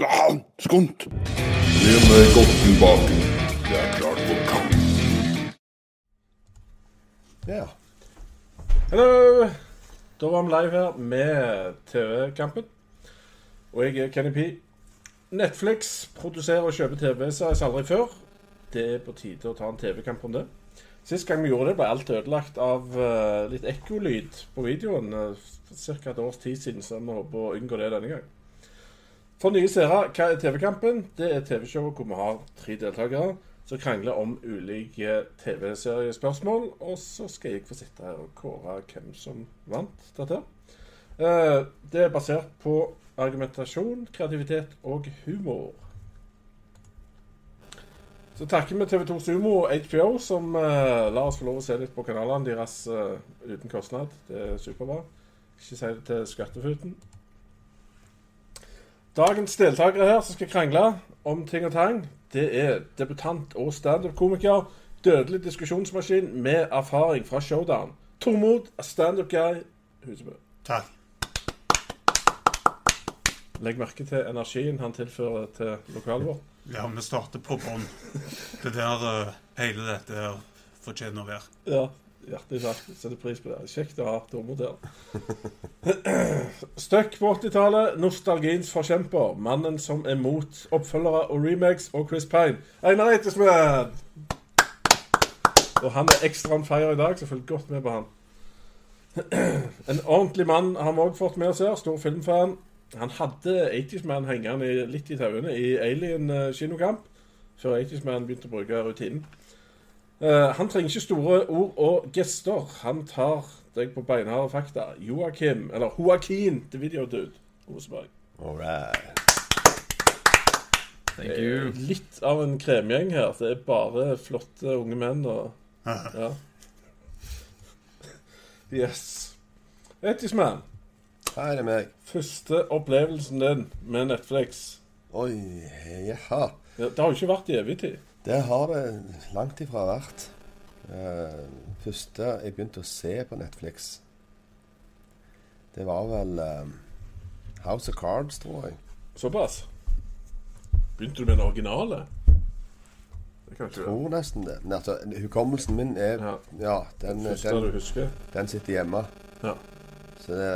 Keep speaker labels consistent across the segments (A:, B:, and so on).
A: Ja, skunt. Len deg godten tilbake. Det er klart for kamp.
B: Ja.
C: Hallo! Da var vi live her med TV-kampen. Og jeg er Kenny P. Netflix produserer og kjøper TV-serier som aldri før. Det er på tide å ta en TV-kamp om det. Sist gang vi gjorde det, ble alt ødelagt av uh, litt ekkolyd på videoen. uh, for ca. et års tid siden, så vi håper å unngå det denne gang. For nye seere, hva er TV-kampen? Det er TV-showet hvor vi har tre deltakere som krangler om ulike TV-seriespørsmål. Og så skal jeg få sitte her og kåre hvem som vant dette. Uh, Det er basert på argumentasjon, kreativitet og humor. Så takker vi TV2 Sumo og HBO, som uh, lar oss få lov å se litt på kanalene deres uh, uten kostnad. Det er superbra. Ikke si det til Skattefuten. Dagens deltakere her som skal krangle om ting og tang, det er debutant og standup-komiker, dødelig diskusjonsmaskin med erfaring fra Showdown. Tormod, standup-guy, Husebø.
D: Takk.
C: Legg merke til energien han tilfører til lokalet vårt.
D: Ja, vi starter på bånn. Det er der uh, hele dette her fortjener å være.
C: Ja, hjertelig takk. Setter pris på det. Kjekt å ha Tormod her. Støkk på 80-tallet, nostalgiens forkjemper. Mannen som er mot oppfølgere og remakes og Chris Pine. Einar Eitesmed! Og han er ekstra on fire i dag, så følg godt med på han. En ordentlig mann har vi òg fått med oss her. Stor filmfan. Han hadde 80's Man hengende litt i tauene i Alien eh, kinokamp, før 80's Man begynte å bruke rutinen. Eh, han trenger ikke store ord og gester. Han tar deg på beinharde fakta. Joakim, eller Joakim the video dude. Oseberg.
B: All right.
E: Thank you.
C: Litt av en kremgjeng her. Det er bare flotte unge menn og Ja. Yes. Ettisman,
B: Her er meg.
C: første opplevelsen din med Netflix.
B: Oi, jaha.
C: Ja, Det har jo ikke vært i evig tid.
B: Det har det langt ifra vært. Uh, første jeg begynte å se på Netflix, det var vel uh, House of Cards, tror jeg.
C: Såpass. Begynte du med den originale? Det være.
B: Tror nesten det. Men altså, hukommelsen min er
C: Ja.
B: Ja, den, den, den sitter hjemme.
C: Ja.
B: Så det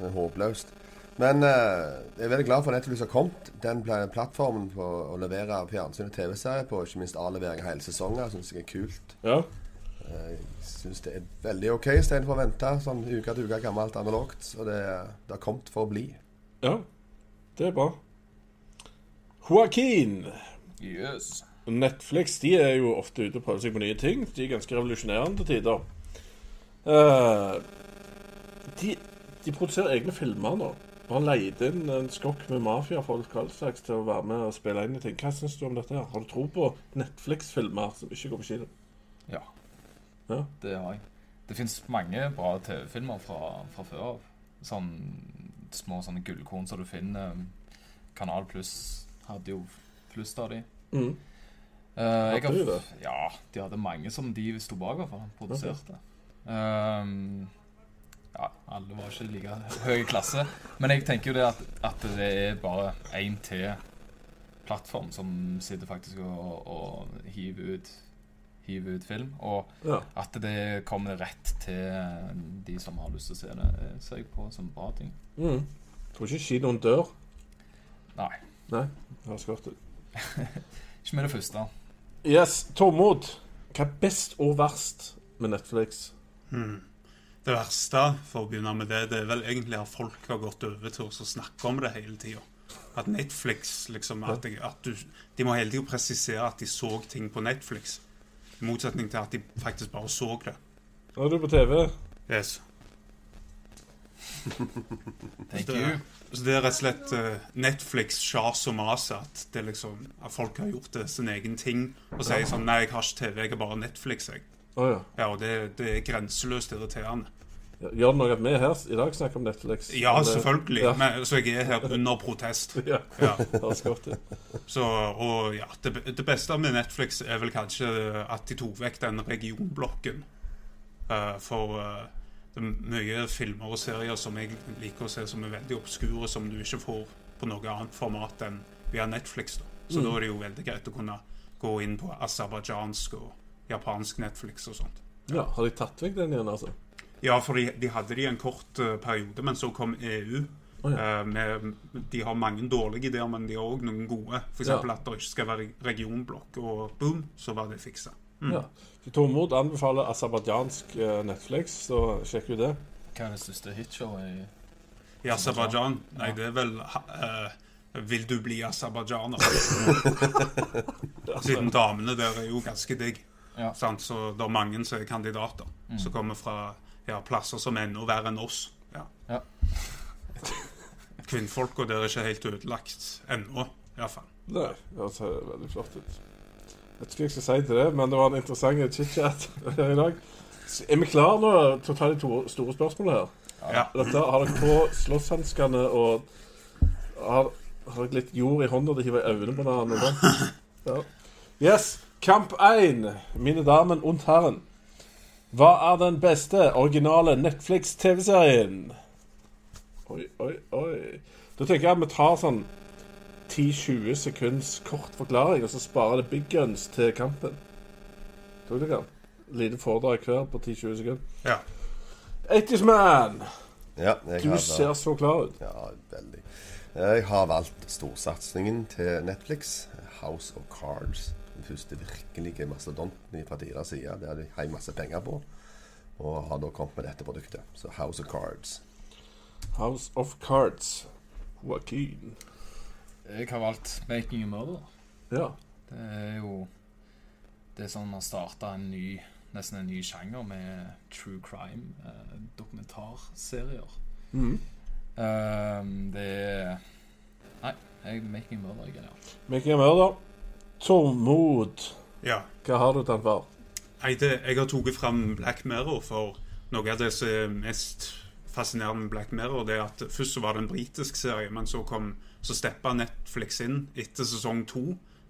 B: er, håpløst. Men eh, jeg er veldig glad for at Netflix har kommet. Den plattformen for å levere fjernsyn og TV-serier på, ikke minst avlevering av hele sesonger, syns jeg er kult.
C: Ja.
B: Jeg syns det er veldig OK istedenfor å vente sånn uke til uke gammelt analogt. Og det, det har kommet for å bli.
C: ja. Det er bra. Joaquin.
E: Yes.
C: Netflix de er jo ofte ute og prøver seg på nye ting. De er ganske revolusjonerende til tider. Uh, de, de produserer egne filmer nå. Og har leid inn en skokk med mafiafolk og all slags til å være med og spille inn i ting. Hva syns du om dette? her? Har du tro på Netflix-filmer som ikke går på kino?
E: Ja,
C: Ja.
E: det har jeg. Det fins mange bra TV-filmer fra, fra før av. Sånn små sånne gullkorn som du finner. Kanal Pluss hadde jo flust av de.
C: Mm.
E: Uh,
C: Hadde de det?
E: Ja, de hadde mange som de sto bak, og produserte. Okay. Produserte. Ja, alle var ikke like høy klasse. Men jeg tenker jo det at, at det er bare én til plattform som sitter faktisk og, og hiver ut hiver ut film. Og
C: Ja.
E: at det kommer rett til de som har lyst til å se det, ser jeg på som bra ting.
C: Mm. Tror ikke kinoen dør.
E: Nei,
C: Nei, det høres godt ut.
E: ikke med det første.
C: Yes, Tormod. Hva er best og verst med Netflix?
D: Det verste, for å begynne med det, det er vel egentlig at folk har gått over til å snakke om det hele tida. At Netflix liksom at, jeg, at du, De må hele tida presisere at de så ting på Netflix. I motsetning til at de faktisk bare så det.
C: Nå er du på TV.
D: Yes.
E: Thank
D: Det-
E: you.
D: Så det er rett og slett uh, Netflix sjas og mas at, det liksom, at folk har gjort det sin egen ting. Og sier sånn Nei, jeg har ikke TV, jeg har bare Netflix. jeg.
C: Å ja.
D: Ja, og det, det er grenseløst irriterende.
C: Gjør det noe at vi her i dag snakker om Netflix?
D: Ja, selvfølgelig.
C: Ja.
D: Men, så jeg er her under protest.
C: ja.
D: Ja. Så, og ja, det, det beste med Netflix er vel kanskje at de tok vekk den regionblokken. Uh, for uh, det er mye filmer og serier som jeg liker å se som er veldig obskure, som du ikke får på noe annet format enn via Netflix. da. Så da er det jo veldig greit å kunne gå inn på aserbajdsjansk og japansk Netflix og sånt.
C: Ja, Har de tatt vekk den igjen, altså?
D: Ja, for de, de hadde det i en kort uh, periode, men så kom EU.
C: Oh, ja.
D: uh, med, de har mange dårlige ideer, men de har òg noen gode. F.eks.
C: Ja.
D: at det ikke skal være regionblokk, og boom, så var det fiksa.
C: Ja. Så Tormod anbefaler aserbajdsjansk uh, Netflix, så sjekk ut det.
E: Hva er det siste hitshowet i
D: I Aserbajdsjan Nei, det er vel uh, Vil du bli aserbajdsjaner? Siden damene der er jo ganske digg.
E: Ja.
D: Sant? Så det er mange som er kandidater, som kommer fra ja, plasser som er enda verre enn oss. Ja.
E: Ja.
D: Kvinnfolka der er ikke helt ødelagt ennå, iallfall.
C: Nei, det ser veldig flott ut. Jeg vet ikke hva jeg skal si til det, men det var en interessant chit-chat i dag. Er vi klare nå til å ta de to store spørsmålene her?
D: Ja.
C: Dette, har dere på slåsshanskene og har, har dere litt jord i hånda til å hive i øynene på hverandre? Ja. Yes. Kamp 1, mine damer og herren. Hva er den beste originale Netflix-TV-serien? Oi, oi, oi. Da tenker jeg at vi tar sånn 10-20 sekunds kort forklaring, og så sparer det big guns til kampen. Tok dere den? Lite foredrag hver på 10-20 sekunder.
D: Ja.
C: 80's Man!
B: Ja, jeg
C: Du
B: har,
C: ser så klar ut.
B: Ja, veldig. Jeg har valgt storsatsingen til Netflix, House of Cards. Den første virkelige mastodonten fra deres side. Det har de har masse penger på. Og har da kommet med dette produktet. Så House of Cards.
C: House of Cards. Joaquin.
E: Jeg har valgt 'Making a Murder'.
C: Ja.
E: Det er jo Det er sånn man starta en ny Nesten en ny sjanger med true crime, eh.
C: Mhm.
E: Ehm, det er Nei, jeg, 'Making a Murder' er genialt.
C: Making a Murder. Tormod.
D: ja.
C: Hva har du den for?
D: Nei, det, jeg har tatt fram Black Mirror for noe av det som er mest fascinerende med Black Mirror, det er at først så var det en britisk serie, men så kom så steppa Netflix inn etter sesong to.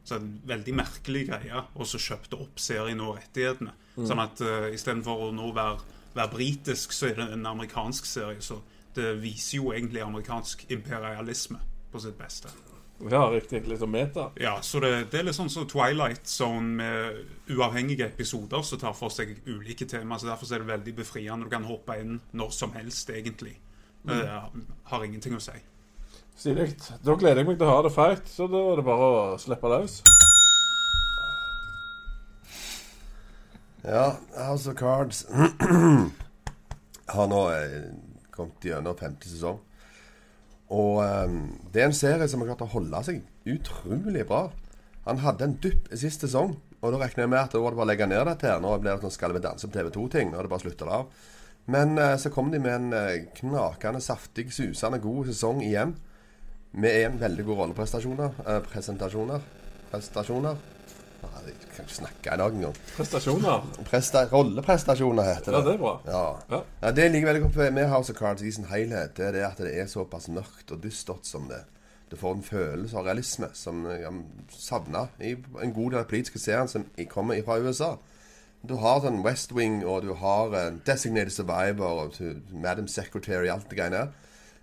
D: Så en veldig merkelig greie, og så kjøpte opp serien og rettighetene. Sånn at uh, istedenfor å nå være, være britisk, så er det en amerikansk serie. Så det viser jo egentlig amerikansk imperialisme på sitt beste.
C: Ja, riktig. Litt om meta.
D: Ja, så det, det er litt sånn som Twilight Zone med uavhengige episoder som tar for seg ulike tema. Så derfor er det veldig befriende. Du kan hoppe inn når som helst, egentlig. Det har ingenting å si.
C: Stilig. Da gleder jeg meg til å ha det fight, så da er det bare å slippe løs.
B: Ja, House of Cards har nå eh, kommet gjennom femte sesong. Og eh, det er en serie som har klart å holde seg utrolig bra. Han hadde en dupp i siste sesong, og da regner jeg med at det var det bare å legge ned dette. her Nå blir det sånn Skal vi danse på TV2-ting. Nå er det bare slutter av. Men eh, så kom de med en eh, knakende saftig, susende god sesong igjen. Med en veldig god rolleprestasjoner. Eh, presentasjoner. Prestasjoner. Nei, jeg kan ikke snakke i dag engang.
C: Prestasjoner.
B: Presta rolleprestasjoner heter det.
C: Ja, det er bra.
B: Ja.
C: Ja.
B: Ja, det jeg liker veldig godt med House of Cards i sin helhet, det er det at det er såpass mørkt og dystert som det. Du får en følelse av realisme som jeg savna i en god del av politiske serier som kommer fra USA. Du har sånn West Wing, og du har eh, Designated Survivor og Madam Secretary, alt det greiene der.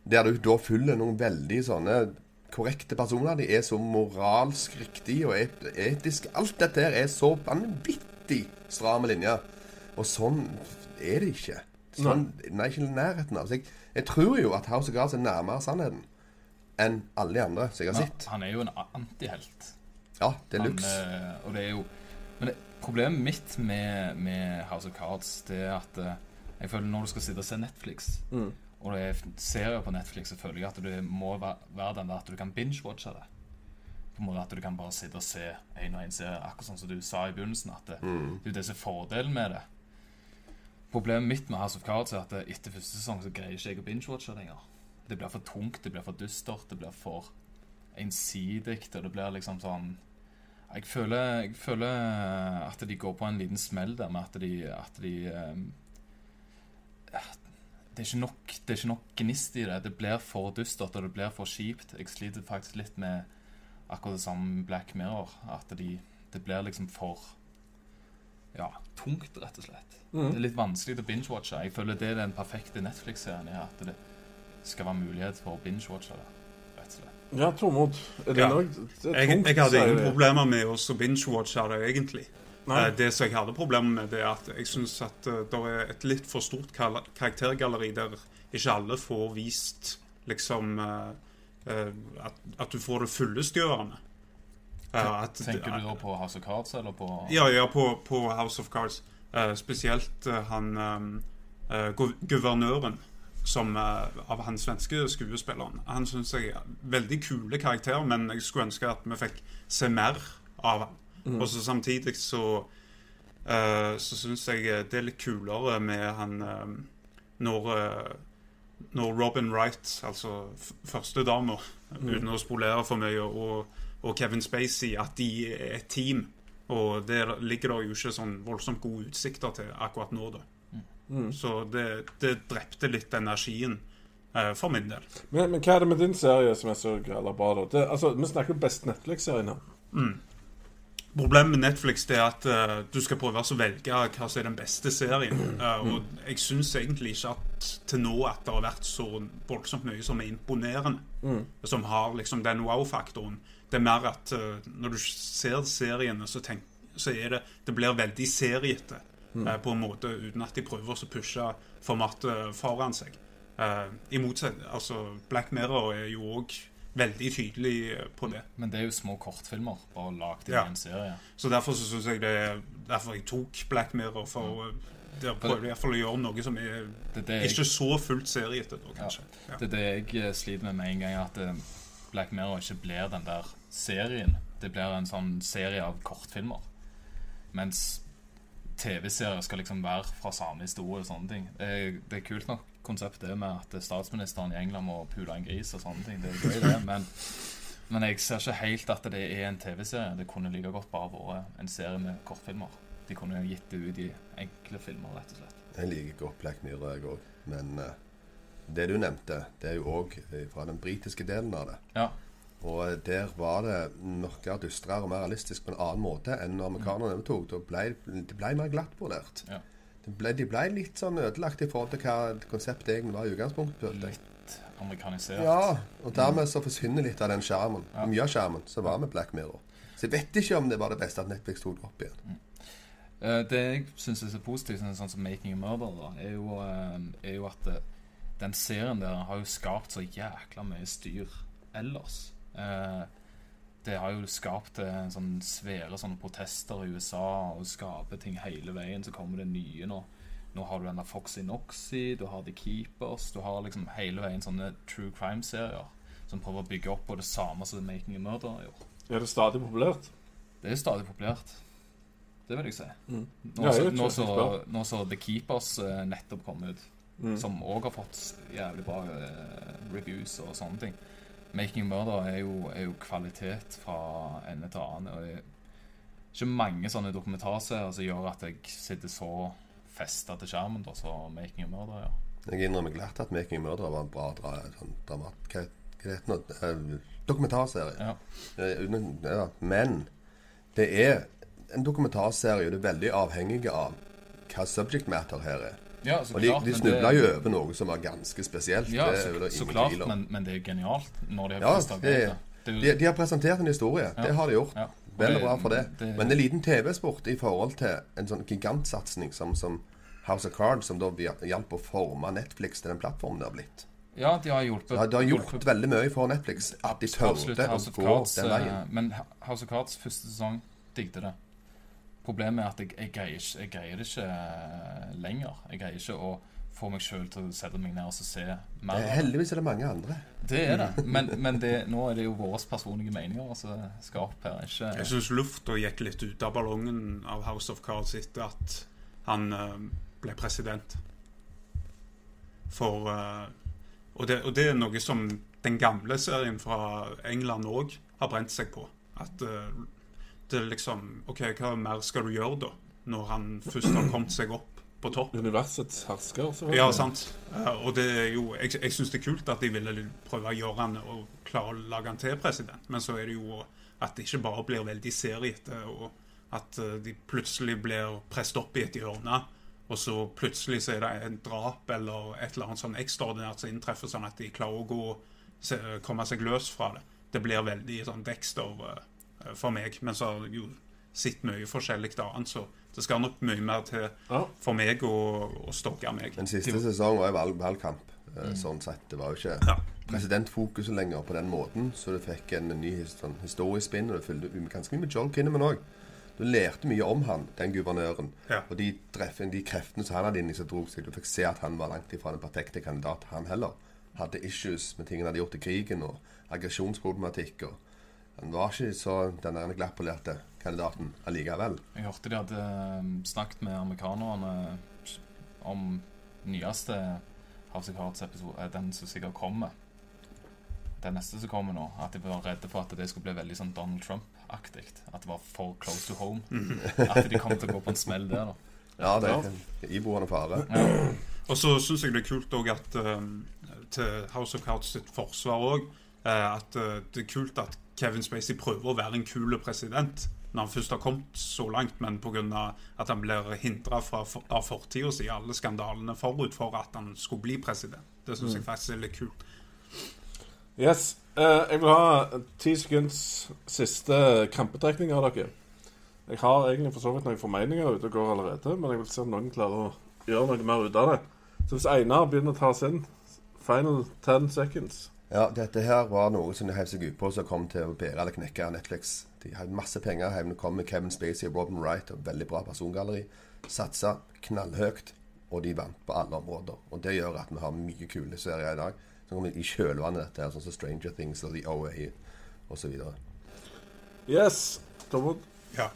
B: Der du da fyller noen veldig sånne korrekte personer. De er så moralsk riktige og et etisk. Alt dette her er så vanvittig stramme linjer. Og sånn er det ikke. Sånn, nei, ikke i nærheten av. Så jeg, jeg tror jo at House of Cards er nærmere sannheten enn alle de andre som jeg har
E: Ja,
B: sett.
E: han er jo en antihelt.
B: Ja, det
E: er
B: luxe.
E: eh, og det er jo Men det, problemet mitt med, med House of Cards Det er at eh, jeg føler når du skal sitte og se Netflix,
C: Mm.
E: Og det er serier på Netflix, så føler jeg at det må være, den der at du kan binge-watche det. På en måte At du kan bare sitte og se en og en serie, akkurat sånn som du sa i begynnelsen. At det,
B: Mm.
E: det er det som er fordelen med det. Problemet mitt med House of Cards er at etter første sesong så greier ikke jeg å binge-watche lenger. Det blir for tungt, det blir for dystert, det blir for ensidig, og det blir liksom sånn jeg føler, jeg føler at de går på en liten smell der med at de, at de ehm, det, er ikke nok, det er ikke nok gnist i det. Det blir for dystert, og det blir for kjipt. Jeg sliter faktisk litt med akkurat det samme med Black Mirror. At de, det blir liksom for ja, tungt, rett og slett.
C: Mm.
E: Det er litt vanskelig å binge-watche. Jeg føler det er den perfekte Netflix-serien, er at det skal være mulighet for å binge-watche det. rett og slett.
C: Ja, Tormod. Er det
D: Ja.
C: noe det er
D: Jeg,
C: tungt,
D: jeg hadde ingen problemer med å binge-watche det, egentlig.
C: Nei.
D: Eh, Det som jeg hadde problemer med, det er at jeg syns at det er et litt for stort karaktergalleri der ikke alle får vist liksom eh, eh, at, at du får det fulle styrende. at-
E: Tenker du da på House of Cards, eller på
D: Ja, ja, på, på House of Cards. Eh, spesielt eh, han eh, eh, gu- guvernøren som, eh, av han svenske skuespilleren. Han syns jeg er veldig kule karakter, men jeg skulle ønske at vi fikk se mer av han. Og så samtidig så uh, Så syns jeg det er litt kulere med han eh, når uh, når Robin Wright, altså førstedama, mm. uten å spolere for mye, og, og Kevin Spacey, at de er et team. Og der ligger det jo ikke sånn voldsomt gode utsikter til akkurat nå, da. Så det, det drepte litt energien eh, for min del.
C: Men, men hva er det med din serie som er så grella bra, da? Det, altså, vi snakker jo best Netflix-serien her.
D: Problemet med Netflix det er at uh, du skal prøve å velge hva som er den beste serien. Uh, og jeg syns egentlig ikke at til nå at det har vært så voldsomt mye som er imponerende. Som har liksom den wow-faktoren. Det er mer at uh, når du ser seriene, så, tenk, så er det Det blir veldig seriete. eh, på en måte uten at de prøver å pushe formatet foran seg. I motsetning Altså, Black Mirror er jo òg veldig tydelig eh, på det.
E: Men det er jo små kortfilmer, bare lagd i
D: Ja.
E: en serie.
D: Så derfor så synes jeg det er Derfor jeg tok Black Mirror. For mm. der prøvde jeg iallfall å gjøre noe som er
E: Det det jeg,
D: ikke så fullt seriete, kanskje. Ja.
E: det er det jeg eh, sliter med med en gang, at eh, Black Mirror ikke blir den der serien. Det blir en sånn serie av kortfilmer. Mens TV-serier skal liksom være fra samme historie og sånne ting. Det er, det er kult nok konsept det med at statsministeren i England må pule en gris og sånne ting. Det er gøy, det. Men, men jeg ser ikke helt at det er en TV-serie. Det kunne like godt bare vært en serie med kortfilmer. De kunne jo gitt det ut i enkle filmer, rett og slett.
B: Jeg liker godt Black Mirror, jeg òg. Men uh, det du nevnte, det er jo òg fra den britiske delen av det.
E: Ja.
B: Og eh, der var det mørkere, dystrere og mer realistisk på en annen måte enn når amerikanerne overtok. Da ble det ble mer glattbordert.
E: Ja.
B: Ble, de ble litt sånn ødelagt i forhold til hva konseptet egentlig var i utgangspunktet.
E: Litt amerikanisert.
B: Ja, og dermed så forsvinner litt av den skjermen.
E: Ja.
B: Mye av skjermen som var med Black Mirror. Så jeg vet ikke om det var det beste at Netflix tok det opp igjen.
E: Eh, Det jeg syns er så positivt, sånn som 'Making a Murder', er jo, eh, er jo at eh, den serien der har jo skapt så jækla mye styr ellers. Eh, Det har jo skapt sånn svære sånne protester i USA og skaper ting hele veien. Så kommer det nye nå. Nå har du den der Foxy Noxy, du har The Keepers Du har liksom hele veien sånne true crime-serier som prøver å bygge opp på det samme som 'Making a Murder' har gjort.
C: Er det stadig populært?
E: Det er stadig populært. Det vil jeg si. Nå, så, nå, så, nå så The Keepers eh, nettopp kom ut,
C: Mm.
E: som òg har fått jævlig bra eh, reviews og sånne ting. Making Murder er jo, er jo kvalitet fra ende til annen. Og det er ikke mange sånne dokumentarserier som gjør at jeg sitter så festa til skjermen da, som Making a Murder gjør.
B: Jeg innrømmer glatt at 'Making a Murder' var en bra dra, sånn dramat... Hva, hva det? Eh, Dokumentarserie.
E: Ja.
B: Eh, ja, men det er en dokumentarserie, og du er veldig avhengig av hva subject matter her er.
E: Ja, så
B: Og de,
E: klart,
B: de snubla jo over noe som var ganske spesielt.
E: Ja, så,
B: det
E: så klart, men, men det er genialt når de har
B: Ja, det,
E: det.
B: De, de har presentert en historie.
E: Ja.
B: Det har de gjort.
E: ja.
B: Vel og bra for det.
E: det-
B: Men en liten TV-sport i forhold til en sånn gigantsatsing som, som House of Cards, som da hjalp å forme Netflix til den plattformen det har blitt.
E: Ja, de har hjulpet.
B: Det har, det har gjort
E: hjulpet
B: veldig mye for Netflix at de tørde å gå den
E: eh,
B: veien.
E: Men House of Cards første sesong digget det. Problemet er at jeg, jeg, greier, ikke, jeg greier det ikke eh, lenger. Jeg greier ikke å få meg sjøl til å sette meg ned og se mer. Er det.
B: Heldigvis er det mange andre.
E: Det er det. Men, men det, nå er det jo våre personlige meninger som skal opp her. Ikke,
D: Jeg syns lufta gikk litt ut av ballongen av House of Cards etter at han eh, ble president. For eh, og, det, og det er noe som den gamle serien fra England òg har brent seg på. At eh, det er liksom OK, hva mer skal du gjøre da? Når han først har kommet seg opp på topp.
C: Universets hersker, selvfølgelig.
D: Ja, sant. Eh, og det er jo Jeg, jeg syns det er kult at de ville prøve å gjøre han og klare å lage han til president, men så er det jo at det ikke bare blir veldig seriete og, At eh, de plutselig blir presset opp i et hjørne, og så plutselig så er det en drap eller et eller annet sånn ekstraordinært som inntreffer, sånn at de klarer å gå, se, komme seg løs fra det. Det blir veldig sånn Dexter eh, for meg. Men så har jeg jo sett mye forskjellig annet, så det skal nok mye mer til for meg å, å stokke meg.
B: Den siste sesongen var valg, valgkamp. eh, Sånn sett. Det var jo ikke
D: Ja.
B: presidentfokuset lenger på den måten. Så du fikk en ny sånn, historisk spinn, og det fulgte ganske mye med Joel Kinnaman òg. Du lærte mye om han, den guvernøren.
D: Ja.
B: Og de, treff, de kreftene som han hadde inni seg, drog seg. Du fikk se at han var langt ifra en perfekte kandidat, han heller. Hadde issues med ting han hadde gjort i krigen, og aggresjonsproblematikk. Og han var ikke så den der glattpolerte kandidaten allikevel.
E: Jeg hørte de hadde eh, snakket med amerikanerne om nyeste House of Cards-episode, eh, den som sikkert kommer. Den neste som kommer nå. At de var redde for at det skulle bli veldig sånn Donald Trump-aktig. At det var for close to home. At de kom til å gå på en smell der, da.
B: Ja, det er en iboende fare.
D: Og så syns jeg det er kult òg at um, til House of Cards sitt forsvar òg at uh, det er kult at Kevin Spacey prøver å være en kul president når han først har kommet så langt, men pga. at han blir hindra av fortida si, alle skandalene forut for at han skulle bli president. Det syns jeg faktisk er litt kult.
C: Yes. Uh, jeg vil ha ti sekunds siste krampetrekning av dere. Jeg har egentlig for så vidt noen formeninger ute og går allerede, men jeg vil se om noen klarer å gjøre noe mer ut av det. Så hvis Einar begynner å ta oss inn Final ten seconds.
B: Ja, dette her var noe som de heiv seg ut på som kom til å bære eller knekke Netflix. De hadde masse penger hjemme. kom med Kevin Spacey og Robin Wright og veldig bra persongalleri. Satsa knallhøyt, og de vant på alle områder. Og det gjør at vi har mye kule serier i dag som kommer i kjølvannet dette, her, sånn som Stranger Things og The OA osv.
C: Yes. Tormod.
D: Ja.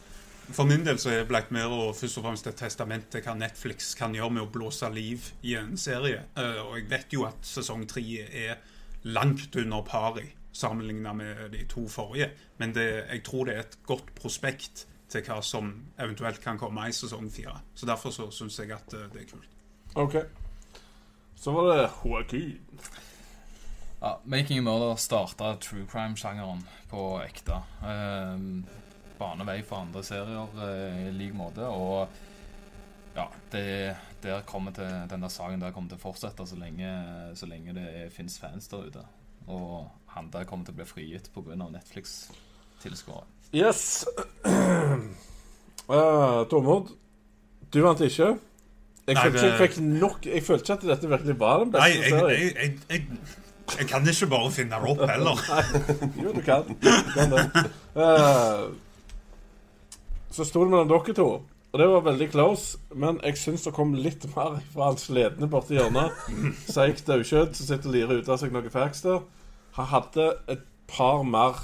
D: For min del så er Black Mirror først og fremst et testament til hva Netflix kan gjøre med å blåse liv i en serie. Eh, og jeg vet jo at sesong tre er langt under pari sammenlignet med de to forrige. Men det, jeg tror det er et godt prospekt til hva som eventuelt kan komme i sesong fire. Så derfor så syns jeg at eh, det er kult.
C: OK. Så var det Joaquin.
E: Ja, Making a Murder starta true crime-sjangeren på ekte. Um, bane vei for andre serier eh, i lik måte. Og ja, det der kommer til, den der saken der kommer til å fortsette så lenge, så lenge det fins fans der ute. Og han der kommer til å bli frigitt pga. Netflix-tilskuere.
C: Yes. Uh, Tormod, du vant ikke. Jeg
D: Nei,
C: følte ikke jeg fikk nok Jeg følte ikke at dette virkelig var den beste
D: Nei, jeg, jeg, jeg, jeg, jeg kan ikke bare finne det opp heller.
C: Jo, du kan. Du kan det. Eh, så sto det mellom dere to, og det var veldig close. Men jeg syns det kom litt mer fra han sledne borti hjørnet. Seigt daukjøtt som sitter og lirer ut av seg noe facts der. Han hadde et par mer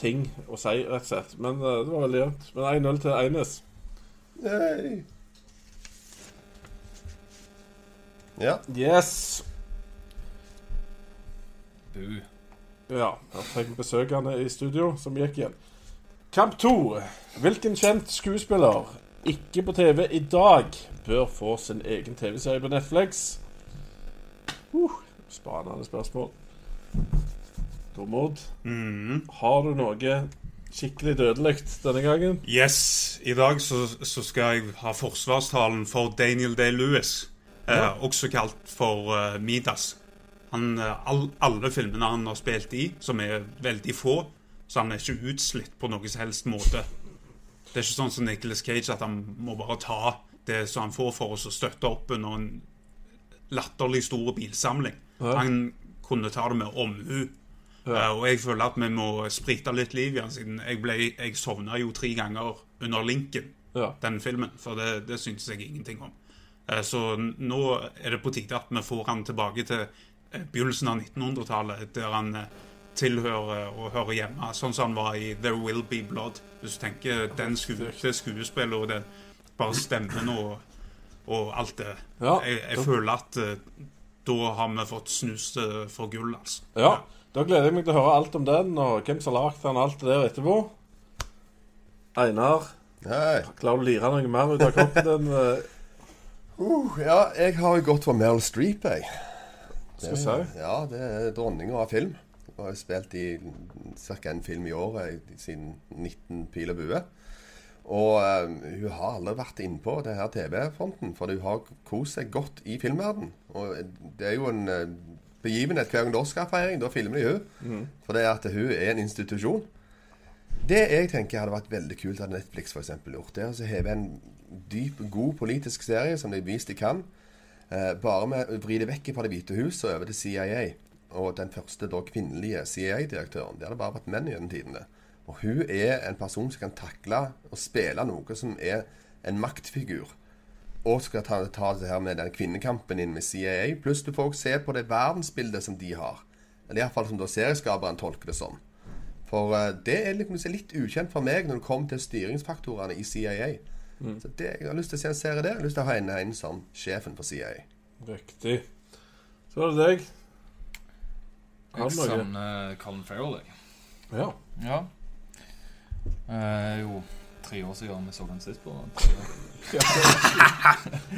C: ting å si, rett og slett. Men uh, det var veldig jevnt. Men 1-0 til Eines.
B: Yay. Ja.
C: Yes.
E: Bu.
C: Ja, da fikk vi besøkende i studio, som gikk igjen. Kamp to. Hvilken kjent skuespiller, ikke på TV i dag, bør få sin egen TV-serie på Netflix? Uh, spanende spørsmål. Tormod,
D: Mm.
C: har du noe skikkelig dødelig denne gangen?
D: Yes, i dag så, så skal jeg ha forsvarstalen for Daniel Day-Lewis. Eh, også kalt for eh, Midas. Han, eh, all, alle filmene han har spilt i, som er veldig få, så han er ikke utslitt på noen som helst måte. Det er ikke sånn som Nicholas Cage at han må bare ta det som han får for oss å støtte opp under en latterlig stor bilsamling.
C: Ja.
D: Han kunne ta det med omhu.
C: Ja.
D: Uh, og jeg føler at vi må sprite litt liv i han, siden jeg, ble, jeg sovna jo tre ganger under linken,
C: Ja.
D: den filmen. For det, det syntes jeg ingenting om. Uh, så nå er det på tide at vi får han tilbake til eh, begynnelsen av 1900-tallet, der han eh, tilhører og hører hjemme, sånn som han var i There Will Be Blood. Hvis du tenker den sku, det skuespillet og den bare stemmen og, og alt det.
C: Ja.
D: Jeg, jeg føler at eh, da har vi fått snust det for gull, altså.
C: ja. Da gleder jeg meg til å høre alt om den, og hvem som har lagd den, og alt det der etterpå. Einar,
B: Hei.
C: klarer du å lire noe mer ut av kroppen din? eh,
B: Uh, ja, jeg har jo gått for Meryl Streep, jeg.
C: Skal jeg si.
B: Ja, det er dronninga av film. Hun har spilt i ca. en film i året siden 19 Pil og bue. Og uh, hun har aldri vært innpå det her TV-fronten, for hun har kost seg godt i filmverden. Og det er jo en uh, begivenhet hver gang det er Oscar-feiring. Da filmer de hun. For det er at hun er en institusjon. Det jeg tenker hadde vært veldig kult hadde Netflix for eksempel gjort, det er å heve en dyp, god politisk serie som de viste vist de kan. Eh, bare med å vri det vekk fra Det hvite hus og over til CIA. Og den første da kvinnelige CIA-direktøren. Det hadde bare vært menn gjennom tidene. Og hun er en person som kan takle og spille noe som er en maktfigur. Og skal ta, ta det her med den kvinnekampen inn med CIA. Pluss du får også se på det verdensbildet som de har. Eller iallfall som da serieskaperen tolker det som. For uh, det er litt, litt ukjent for meg når det kommer til styringsfaktorene i CIA. Så det, jeg har lyst til å se en serie der. Jeg har lyst til å ha en, en som sjefen for CIA.
C: Riktig. Så var det deg.
E: Jeg savner Colin Farrell, jeg.
C: Ja.
E: Ja. Eh, jo, tre år siden vi så ham sist på
C: Det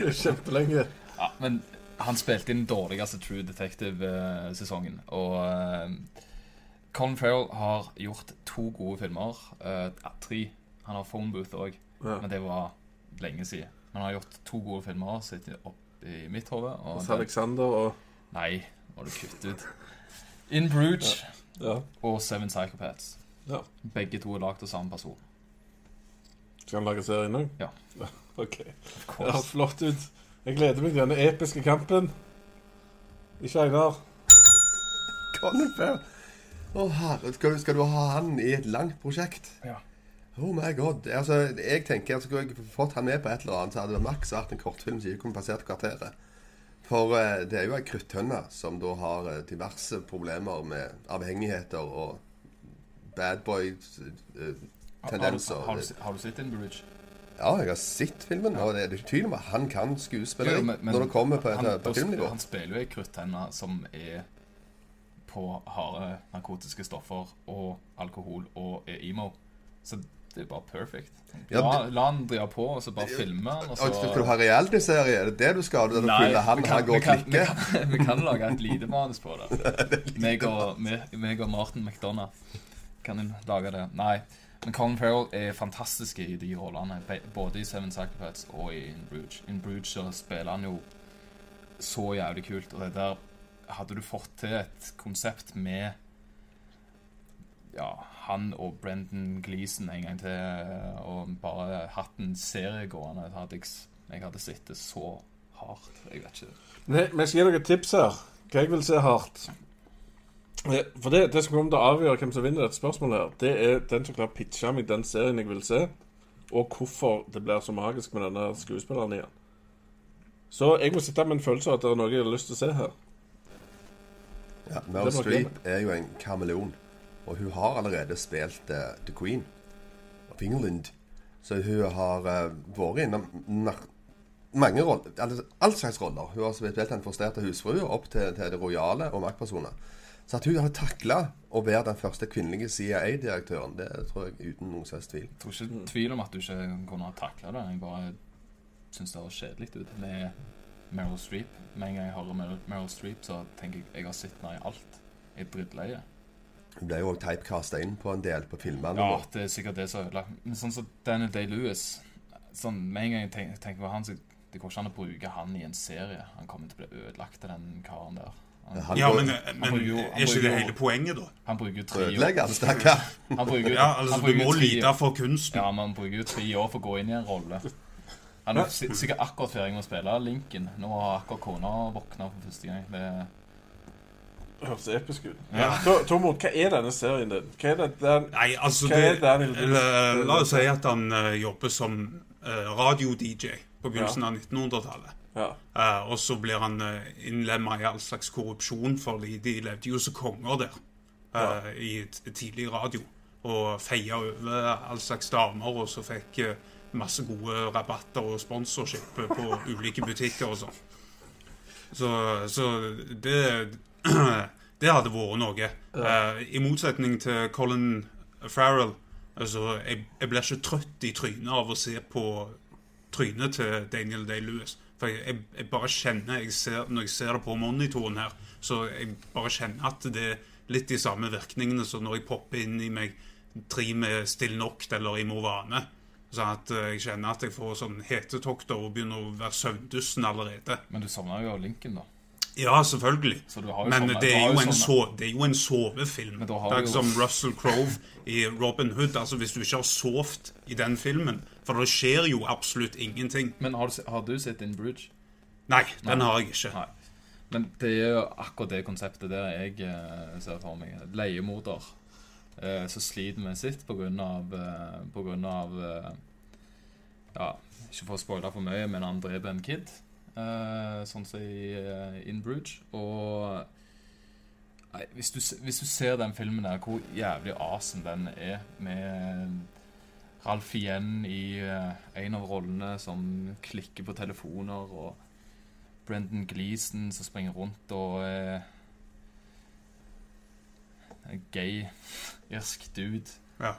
C: er Kjempelenge.
E: Ja, men han spilte inn den dårligste True Detective-sesongen. Og uh, Colin Farrell har gjort to gode filmer. Uh, tre. Han har Phone Booth òg,
C: Ja.
E: men det var lenge siden. Men han har gjort to gode filmer sitter opp i mitt hode. og
C: Hos Alexander og
E: Nei, må du kutte ut. In Bruges
C: Ja.
E: og Seven Psychopaths.
C: ja.
E: Begge to er lagd av samme person.
C: Skal han lage serien òg?
E: Ja.
C: OK.
E: Det
C: Ja, flott ut. Jeg gleder meg til denne episke kampen. Ikke Einar?
B: Colin Å, Å herre, skal, du- skal du ha han i et langt prosjekt?
E: Ja.
B: Oh my god. Altså, jeg tenker at Skulle jeg fått han med på et eller annet, så hadde det maks vært en kortfilm som ikke kunne passert kvarteret. For eh, det er jo ei kruttønne som da har eh, diverse problemer med avhengigheter og bad
E: Har, har, har, du, har du sett den Bridge?
B: ja, jeg har sett filmen, og det er ikke tvil om at han kan skuespille
E: Jo, men-
B: når det kommer på,
E: han,
B: på filmnivå.
E: Han spiller jo ei kruttønne som er på harde narkotiske stoffer og alkohol og er emo. Så det er jo bare perfect.
B: Ja,
E: La,
B: det-
E: la han drive på, og så bare filme han, og så
B: Skal du ha reality-serie? Er det det du skal? Du
E: Nei,
B: han,
E: vi kan, vi, kan, vi, kan, vi kan lage et lite manus på det. meg, og, meg, og Martin McDonagh kan lage det. Nei, men Colin Farrell er fantastisk i de rollene. Både i Seven Sacrifices og i In Bruges. In Bruges så spiller han jo så jævlig kult. Og det der Hadde du fått til et konsept med ja, han og Brendan Gleeson en gang til, og bare hatt en serie gående, hadde jeg, jeg hadde sett det så hardt. Jeg vet ikke.
C: Nei, men jeg skal gi dere et tips her. Hva jeg vil se hardt. Eh, For det, det som kommer til å avgjøre hvem som vinner dette spørsmålet, her, det er den som klarer å pitche meg den serien jeg vil se, og hvorfor det blir så magisk med denne skuespilleren igjen. Så jeg må sitte med en følelse av at det er noe jeg har lyst til å se her.
B: Ja, Meryl Streep er jo en kameleon, og hun har allerede spilt uh, The Queen of England. Så hun har uh, vært innom mange roller, altså, all slags roller. Hun har spilt den frustrerte husfrue opp til, til det rojale og maktpersoner. Så at hun har takla å være den første kvinnelige CIA-direktøren, det tror jeg uten noen slags tvil.
E: Jeg tror ikke tvil om at du ikke kunne ha takla det. Jeg bare syns det høres kjedelig ut med Meryl Streep. Med en gang jeg hører Meryl, Meryl Streep, så tenker jeg jeg har sett henne i alt. Jeg er drittleie.
B: Hun ble jo òg typecasta inn på en del på filmene.
E: Ja, det er sikkert det som er ødelagt. Men sånn som Daniel Day-Lewis sånn, Med en gang jeg tenker, tenker på han, så det går ikke an å bruke han i en serie. Han kommer til å bli ødelagt av den karen der. Han,
B: Han
D: Ja, men,
E: Han
D: men
E: bruker han
D: er ikke det hele poenget, da?
E: han bruker tre år
B: Ødelegger han, stakkar.
E: Han bruker,
D: Ja, altså,
E: han
D: Du må lide for kunsten.
E: Ja, men han bruker jo tre år for å gå inn i en rolle. Han er sikkert akkurat ferdig med å spille Lincoln. Nå har akkurat kona våkna for første gang. Det
C: Det høres episk ut.
E: Ja.
C: To- Tormod, hva er denne serien din? Hva er det den
D: Nei, altså det, eller, La oss si at han uh, jobber som uh, radio-DJ på begynnelsen av 1900-tallet.
C: Ja.
D: Uh, og så blir han uh, innlemma i all slags korrupsjon, for de, de levde jo som konger der eh, i et tidlig radio. Og feia over all slags damer, og så fikk eh, masse gode rabatter og sponsorship eh, på ulike butikker og sånn. Så, så det Det hadde vært noe. Uh, I motsetning til Colin Farrell altså, jeg, jeg blir ikke trøtt i trynet av å se på trynet til Daniel Day-Lewis. For jeg, jeg, jeg bare kjenner jeg ser, Når jeg ser det på monitoren her, så jeg bare kjenner at det er litt de samme virkningene som når jeg popper inn i meg tre med Still Knocked eller i Movane. Sånn at eh, jeg kjenner at jeg får sånn hetetokter og begynner å være søvndussen allerede.
E: Men du savner jo Lincoln, da.
D: Ja, selvfølgelig. Men
E: sånne-
D: det er, jo en
E: sånne-
D: so det er jo en sovefilm.
E: Takk
D: Det er ikke som Russell Crowe i Robin Hood. Altså Hvis du ikke har sovet i den filmen For det skjer jo absolutt ingenting.
E: Men har du, har du sett In bridge?
D: Nei, den har jeg ikke.
E: Nei. Men det er jo akkurat det konseptet der jeg uh, ser for meg. Leiemorder uh, som sliter med sitt på grunn av, uh, på grunn av Ja, ikke for å spoile for mye, men han dreper en kid. Eh, sånn som i uh, In. Og nei, hvis, du, hvis du ser den filmen der, hvor jævlig asen den er, med Ralf igjen i uh, en av rollene som klikker på telefoner, og Brendan Gleeson som springer rundt og er gay irsk dude.
D: Ja.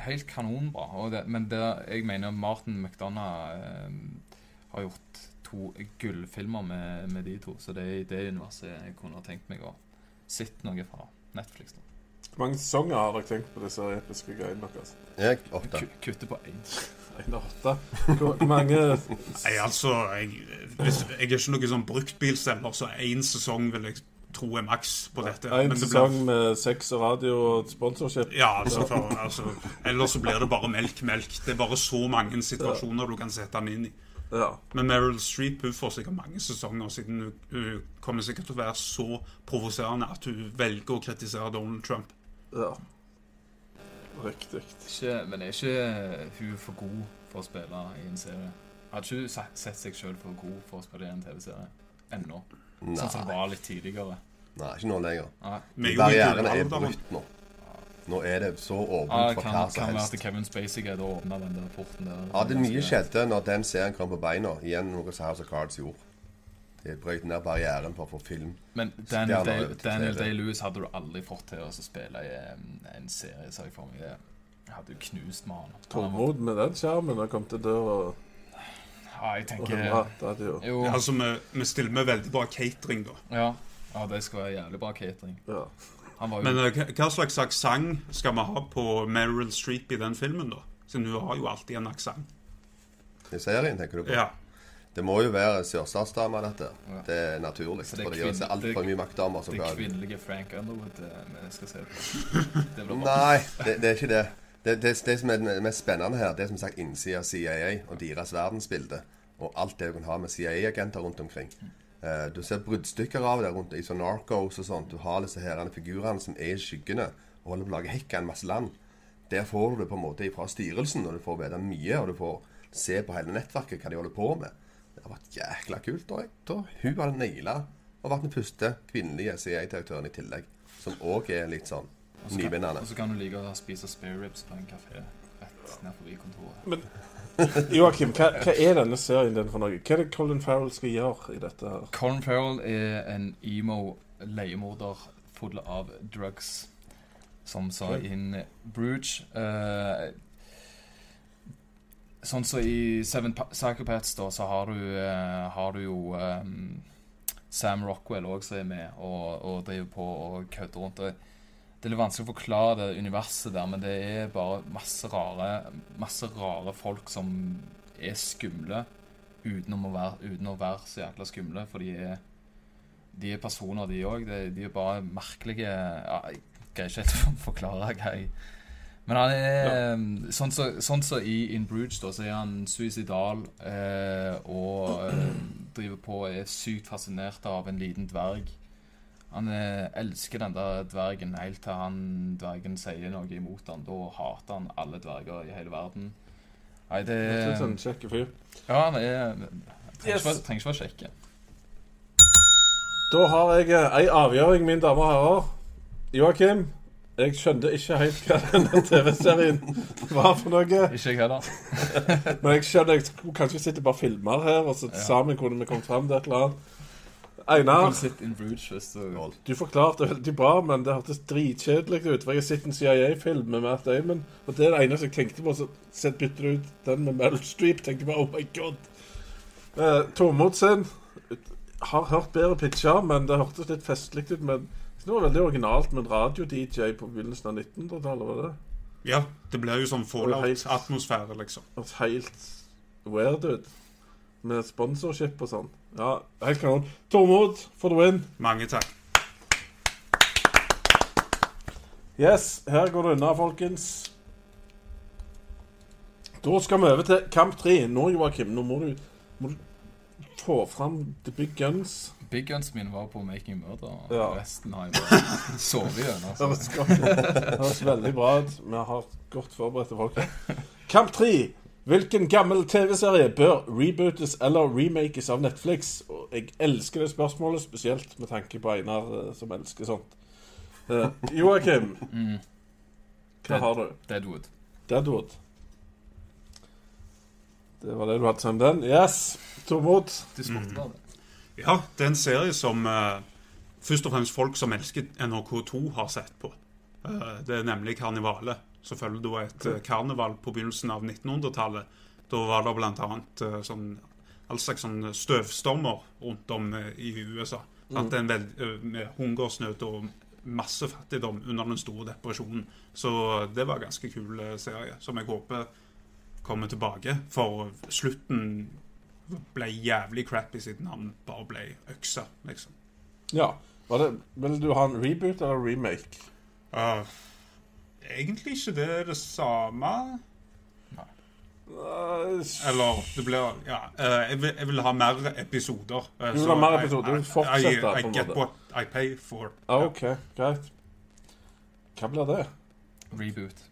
E: Helt kanonbra. Det, men det, jeg mener Martin McDonagh har gjort to gullfilmer med, med de to. Så det er i det universet jeg kunne ha tenkt meg å sett noe fra Netflix. da.
C: Hvor mange sesonger har dere tenkt på disse episke greiene deres?
B: Jeg åtte.
E: Kutter på én.
C: En av åtte. Hvor mange
D: Nei, altså Jeg, hvis, jeg er ikke noen sånn bruktbilselger, så én sesong vil jeg tro er maks på dette.
C: En
D: Men
C: sesong
D: blir,
C: med sex og radio og sponsorship?
D: ja, altså, for, altså Ellers så blir det bare melk, melk. Det er bare så mange situasjoner du kan sette den inn i.
C: Ja.
D: Men Meryl Streep hun får sikkert mange sesonger, siden hun, hun kommer sikkert til å være så provoserende at hun velger å kritisere Donald Trump.
C: ja. Riktig.
E: Ikke, men er ikke hun for god for å spille i en serie? Har ikke hun sett seg sjøl for god for å spille i en TV-serie ennå? Sånn som det var litt tidligere.
B: nei, ikke nå lenger.
D: Er
B: Barrieren er brutt nå. Nå er det så åpent
E: Ah,
B: for
E: kan,
B: hva som helst.
E: kan være at Kevin Spacey greide å åpne den der porten der.
B: Ja, det mye skjedde når den serien kom på beina. Igjen noe som House of Cards gjorde. Det brøt ned barrieren for å få film.
E: Men Daniel Daniel
B: TV.
E: Day-Lewis hadde du aldri fått til å spille i en, serie, ser jeg for meg. Det hadde jo knust med han.
C: Tålmod med den skjermen og kom til døra og,
E: Ja, jeg tenker.
C: Det jo
E: Jo,
D: Ja, altså, vi, vi stiller med veldig bra catering, da.
E: ja. ja, det skal være jævlig bra catering.
C: ja.
E: Han var jo
D: Men eh, hva- slags aksent skal vi ha på Meryl Streep i den filmen, da? Siden hun har jo alltid en aksent.
B: I serien, tenker du på?
D: Ja.
B: Det må jo være sørstatsdame, dette.
E: Ja.
B: Det er naturlig.
E: Så det er
B: For det gjør seg
E: kvinn-
B: altfor mye maktdamer som
E: det
B: er
E: kvinnelige Frank Underwood eh, vi skal se på. Det.
B: Nei, det, det er ikke det. Det, det. det som er det mest spennende her, det er som sagt innsida av CIA og deres verdensbilde. Og alt det du kan ha med CIA-agenter rundt omkring. Eh, du ser bruddstykker av det rundt i sånn Narcos og sånt. Du har disse herrene figurene som er i skyggene og holder på å lage hekk av en masse land. Der får du det på en måte fra styrelsen, og du får vite mye. Og du får se på hele nettverket hva de holder på med. Det har vært jækla kult. Og jeg tror Hun hadde naila og vært den første kvinnelige CIA-direktøren i tillegg. Som òg er litt sånn nyvinnende.
E: Og så kan du like å spise spare ribs på en kafé rett ned forbi kontoret.
C: Men Joakim, hva, hva er denne serien din for noe? Hva er det Colin Farrell skal gjøre i dette her?
E: Colin Farrell er en emo leiemorder full av drugs, som sa
C: okay.
E: in Bruges. Uh, sånn som i Seven Pa- Psychopaths, da, så har du, uh, har du jo um, Sam Rockwell òg som er med og, og driver på og kødder rundt. Og det er litt vanskelig å forklare det universet der, men det er bare masse rare, masse rare folk som er skumle uten å være, uten å være så jækla skumle, for de er, de er personer, de òg. De, de er bare merkelige ja, Jeg greier ikke helt å forklare hva jeg Men han er Sånn som sånn så i In Bruges, da, så er han suicidal eh, og eh, driver på og er sykt fascinert av en liten dverg. Han eh, elsker den der dvergen helt til han dvergen sier noe imot han. Da hater han alle dverger i hele verden. Nei, det
C: Jeg synes han er en kjekk fyr.
E: Ja, han er Trenger ikke være- kjekke.
C: Da har jeg eh, ei avgjøring, mine damer og herrer. Joakim, jeg skjønte ikke helt hva denne TV-serien var for noe.
E: Ikke jeg heller.
C: Men jeg skjønner jeg skulle kanskje sitte bare filmer her, og så sammen kunne vi kommet fram til et eller annet. Einar,
E: kan sitte in Bruges hvis du
C: du forklarte veldig bra, men det hørtes dritkjedelig ut. For jeg har sett en CIA-film med Matt Damon, og det er det eneste jeg tenkte på. Så sett bytter du ut den med Meryl Streep. Tenkte bare oh my god. Eh, Tormod sin har hørt bedre pitcher, men det hørtes litt festlig ut. Men det var veldig originalt med en radio-DJ på begynnelsen av 1900-tallet. var det?
D: Ja, det blir jo sånn fallout-atmosfære, liksom.
C: Høres helt weird ut. Med sponsorship og sånn. Ja, helt kanon. Tormod for the win.
D: Mange takk.
C: Yes, her går det unna, folkens. Da skal vi over til kamp tre. Nå, Joakim, nå må du, må du få fram the big guns.
E: Big guns mine var på Making Murder,
C: Ja.
E: resten har jeg bare sovet gjennom.
C: Det
E: Altså.
C: det høres veldig bra ut. Vi har godt forberedte folk. Kamp tre. Hvilken gammel TV-serie bør rebootes eller remakes av Netflix? Og jeg elsker det spørsmålet, spesielt med tanke på Einar eh, som elsker sånt. Uh, Joakim, hva har du?
E: Deadwood.
C: Deadwood. Det var det du hadde til den. Yes! Tormod.
E: Du spurte bare det.
D: Ja, det er en serie som uh, først og fremst folk som elsker NRK2, har sett på. Uh, det er nemlig Karnivale. Så følger da et eh, karneval på begynnelsen av 1900-tallet. Da var det annet eh, sånn all slags sånn støvstormer rundt om eh, i USA. At det er en med hungersnød og masse fattigdom under den store depresjonen. Så det var en ganske kul serie, som jeg håper kommer tilbake. For slutten ble jævlig crappy siden han bare ble øksa, liksom.
C: Ja. Var det, vil du ha en reboot eller remake?
D: Uh, egentlig ikke det er det samme.
C: Uh,
D: Eller det blir Ja, eh, jeg, vil, jeg vil ha mer episoder. eh,
C: Du vil ha mer episoder, du vil
D: på
C: fortsette,
D: I, I get what I pay for.
C: ah, OK, greit. Hva blir det?
E: Reboot.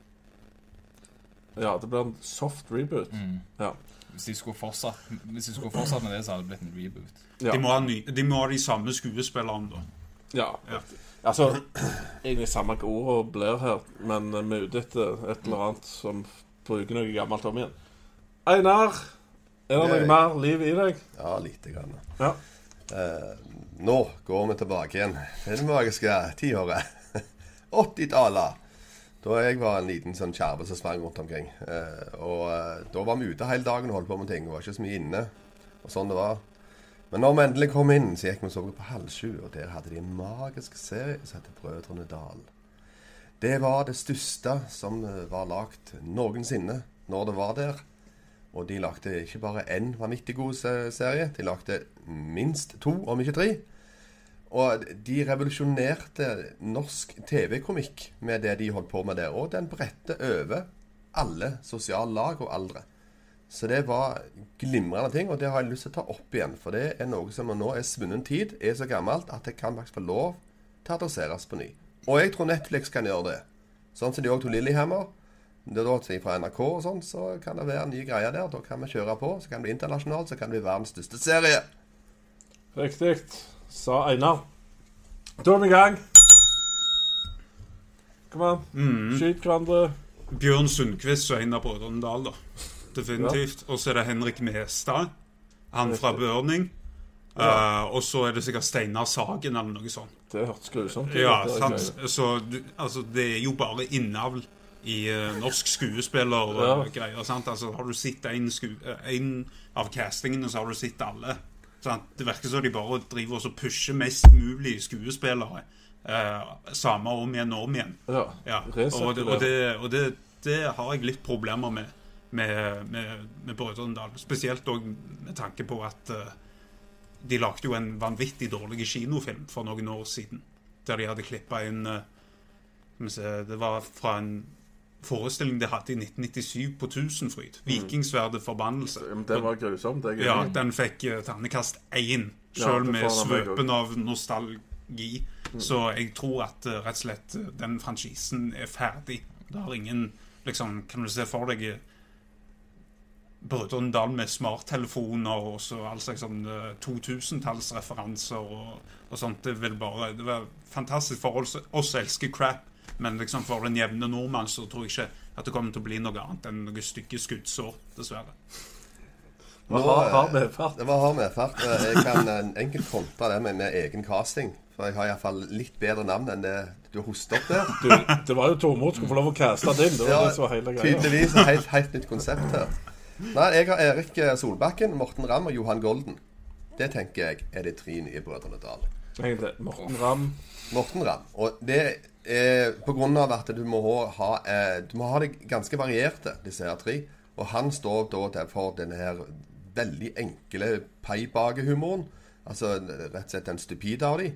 C: Ja, det blir en soft reboot.
E: Mm.
C: Ja.
E: Hvis de skulle fortsatt Hvis de skulle fortsatt med det, så hadde det blitt en reboot.
C: Ja.
D: De, må ha ny, de må ha de samme skuespillerne, da.
C: ja.
D: Ja.
C: Altså, egentlig samme hva ordet blir her, men vi er ute etter et eller annet som bruker noe gammelt om igjen. Einar, er det noe mer liv i deg?
B: Ja, lite grann.
C: Ja.
B: Uh, nå går vi tilbake igjen til det magiske tiåret. 80-tallet. Da jeg var en liten sånn kjerve som sprang rundt omkring. Eh, og eh, da var vi ute hele dagen og holdt på med ting. Det var ikke så mye inne. Og sånn det var. Men når vi endelig kom inn, så gikk vi og så på Halv sju, og der hadde de en magisk serie som heter Brødrene Dal. Det var det største som var lagd noensinne når det var der. Og de lagde ikke bare én vanvittig god serie, de lagde minst to, om ikke tre. Og de revolusjonerte norsk TV-komikk med det de holdt på med der. Og den bredte over alle sosiale lag og aldre. Så det var glimrende ting, og det har jeg lyst til å ta opp igjen. For det er noe som nå er svunnen tid, er så gammelt at det kan faktisk få lov til å adresseres på ny. Og jeg tror Netflix kan gjøre det. Sånn som de òg tok Lillehammer. Det er da fra NRK og sånn, så kan det være nye greier der. Da kan vi kjøre på. Så kan det bli internasjonalt, så kan det bli verdens største serie.
C: Riktig, sa Einar. Da er vi i gang. Kom an,
D: Mm.
C: skyt hverandre.
D: Bjørn Sundquist og Einar Brødrene Dal, da. Definitivt. Og så er det Henrik Mestad. Han fra Børning.
C: Ja.
D: Uh, og så er det sikkert Steinar Sagen eller noe sånt.
C: Det hørtes grusomt ut.
D: Ja, sant. Så du, altså, det er jo bare innavl i uh, norsk skuespiller og
C: Ja.
D: greier. Altså, har du sett en, eh, av castingene, så har du sett alle. Sant? Det virker som de bare driver og pusher mest mulig skuespillere. Samme om igjen og om igjen.
C: Ja.
D: Ja, og, det, og, det, og det, det har jeg litt problemer med med, med, med Brødrene Dal. Spesielt òg med tanke på at uh, de lagde jo en vanvittig dårlig kinofilm for noen år siden. Der de hadde klippa inn uh, se, Det var fra en forestilling de hadde i 1997 på Tusenfryd. 'Vikingsverdet forbannelse'.
C: Men Det var grusomt. Det
D: Ja, den fikk uh, ternekast én, sjøl
C: ja,
D: med svøpen av nostalgi. Så jeg tror at uh, rett og slett den franchisen er ferdig. Det har ingen liksom, Kan du se for deg Brødrene Dal med smarttelefoner og så all slags sånn eh, 2000-tallsreferanser og, og sånt. Det vil bare Det var fantastisk for oss, oss som elsker crap, men liksom for den jevne nordmann så tror jeg ikke at det kommer til å bli noe annet enn noen stygge skuddsår, dessverre.
C: Hva har, har medfart?
B: Det var hard medfart. Eh, Jeg kan eh, enkelt kontre det med, med egen casting. For jeg har iallfall litt bedre navn enn det du hostet opp der.
C: Du, det var jo Tormod som skulle få lov å caste din. Det var
B: Ja,
C: det som var hele greia.
B: Tydeligvis et helt, helt nytt konsept her. Nei, jeg har Erik eh, Solbakken, Morten Ramm og Johan Golden. Det tenker jeg er de tre nye brødrene Dal.
C: Morten Ramm.
B: Morten Ramm. Og det er på grunn av at du må ha, eh, du må ha det ganske varierte, disse her tre. Og han står da for denne her veldig enkle paibagehumoren. Altså rett og slett den stupide av de.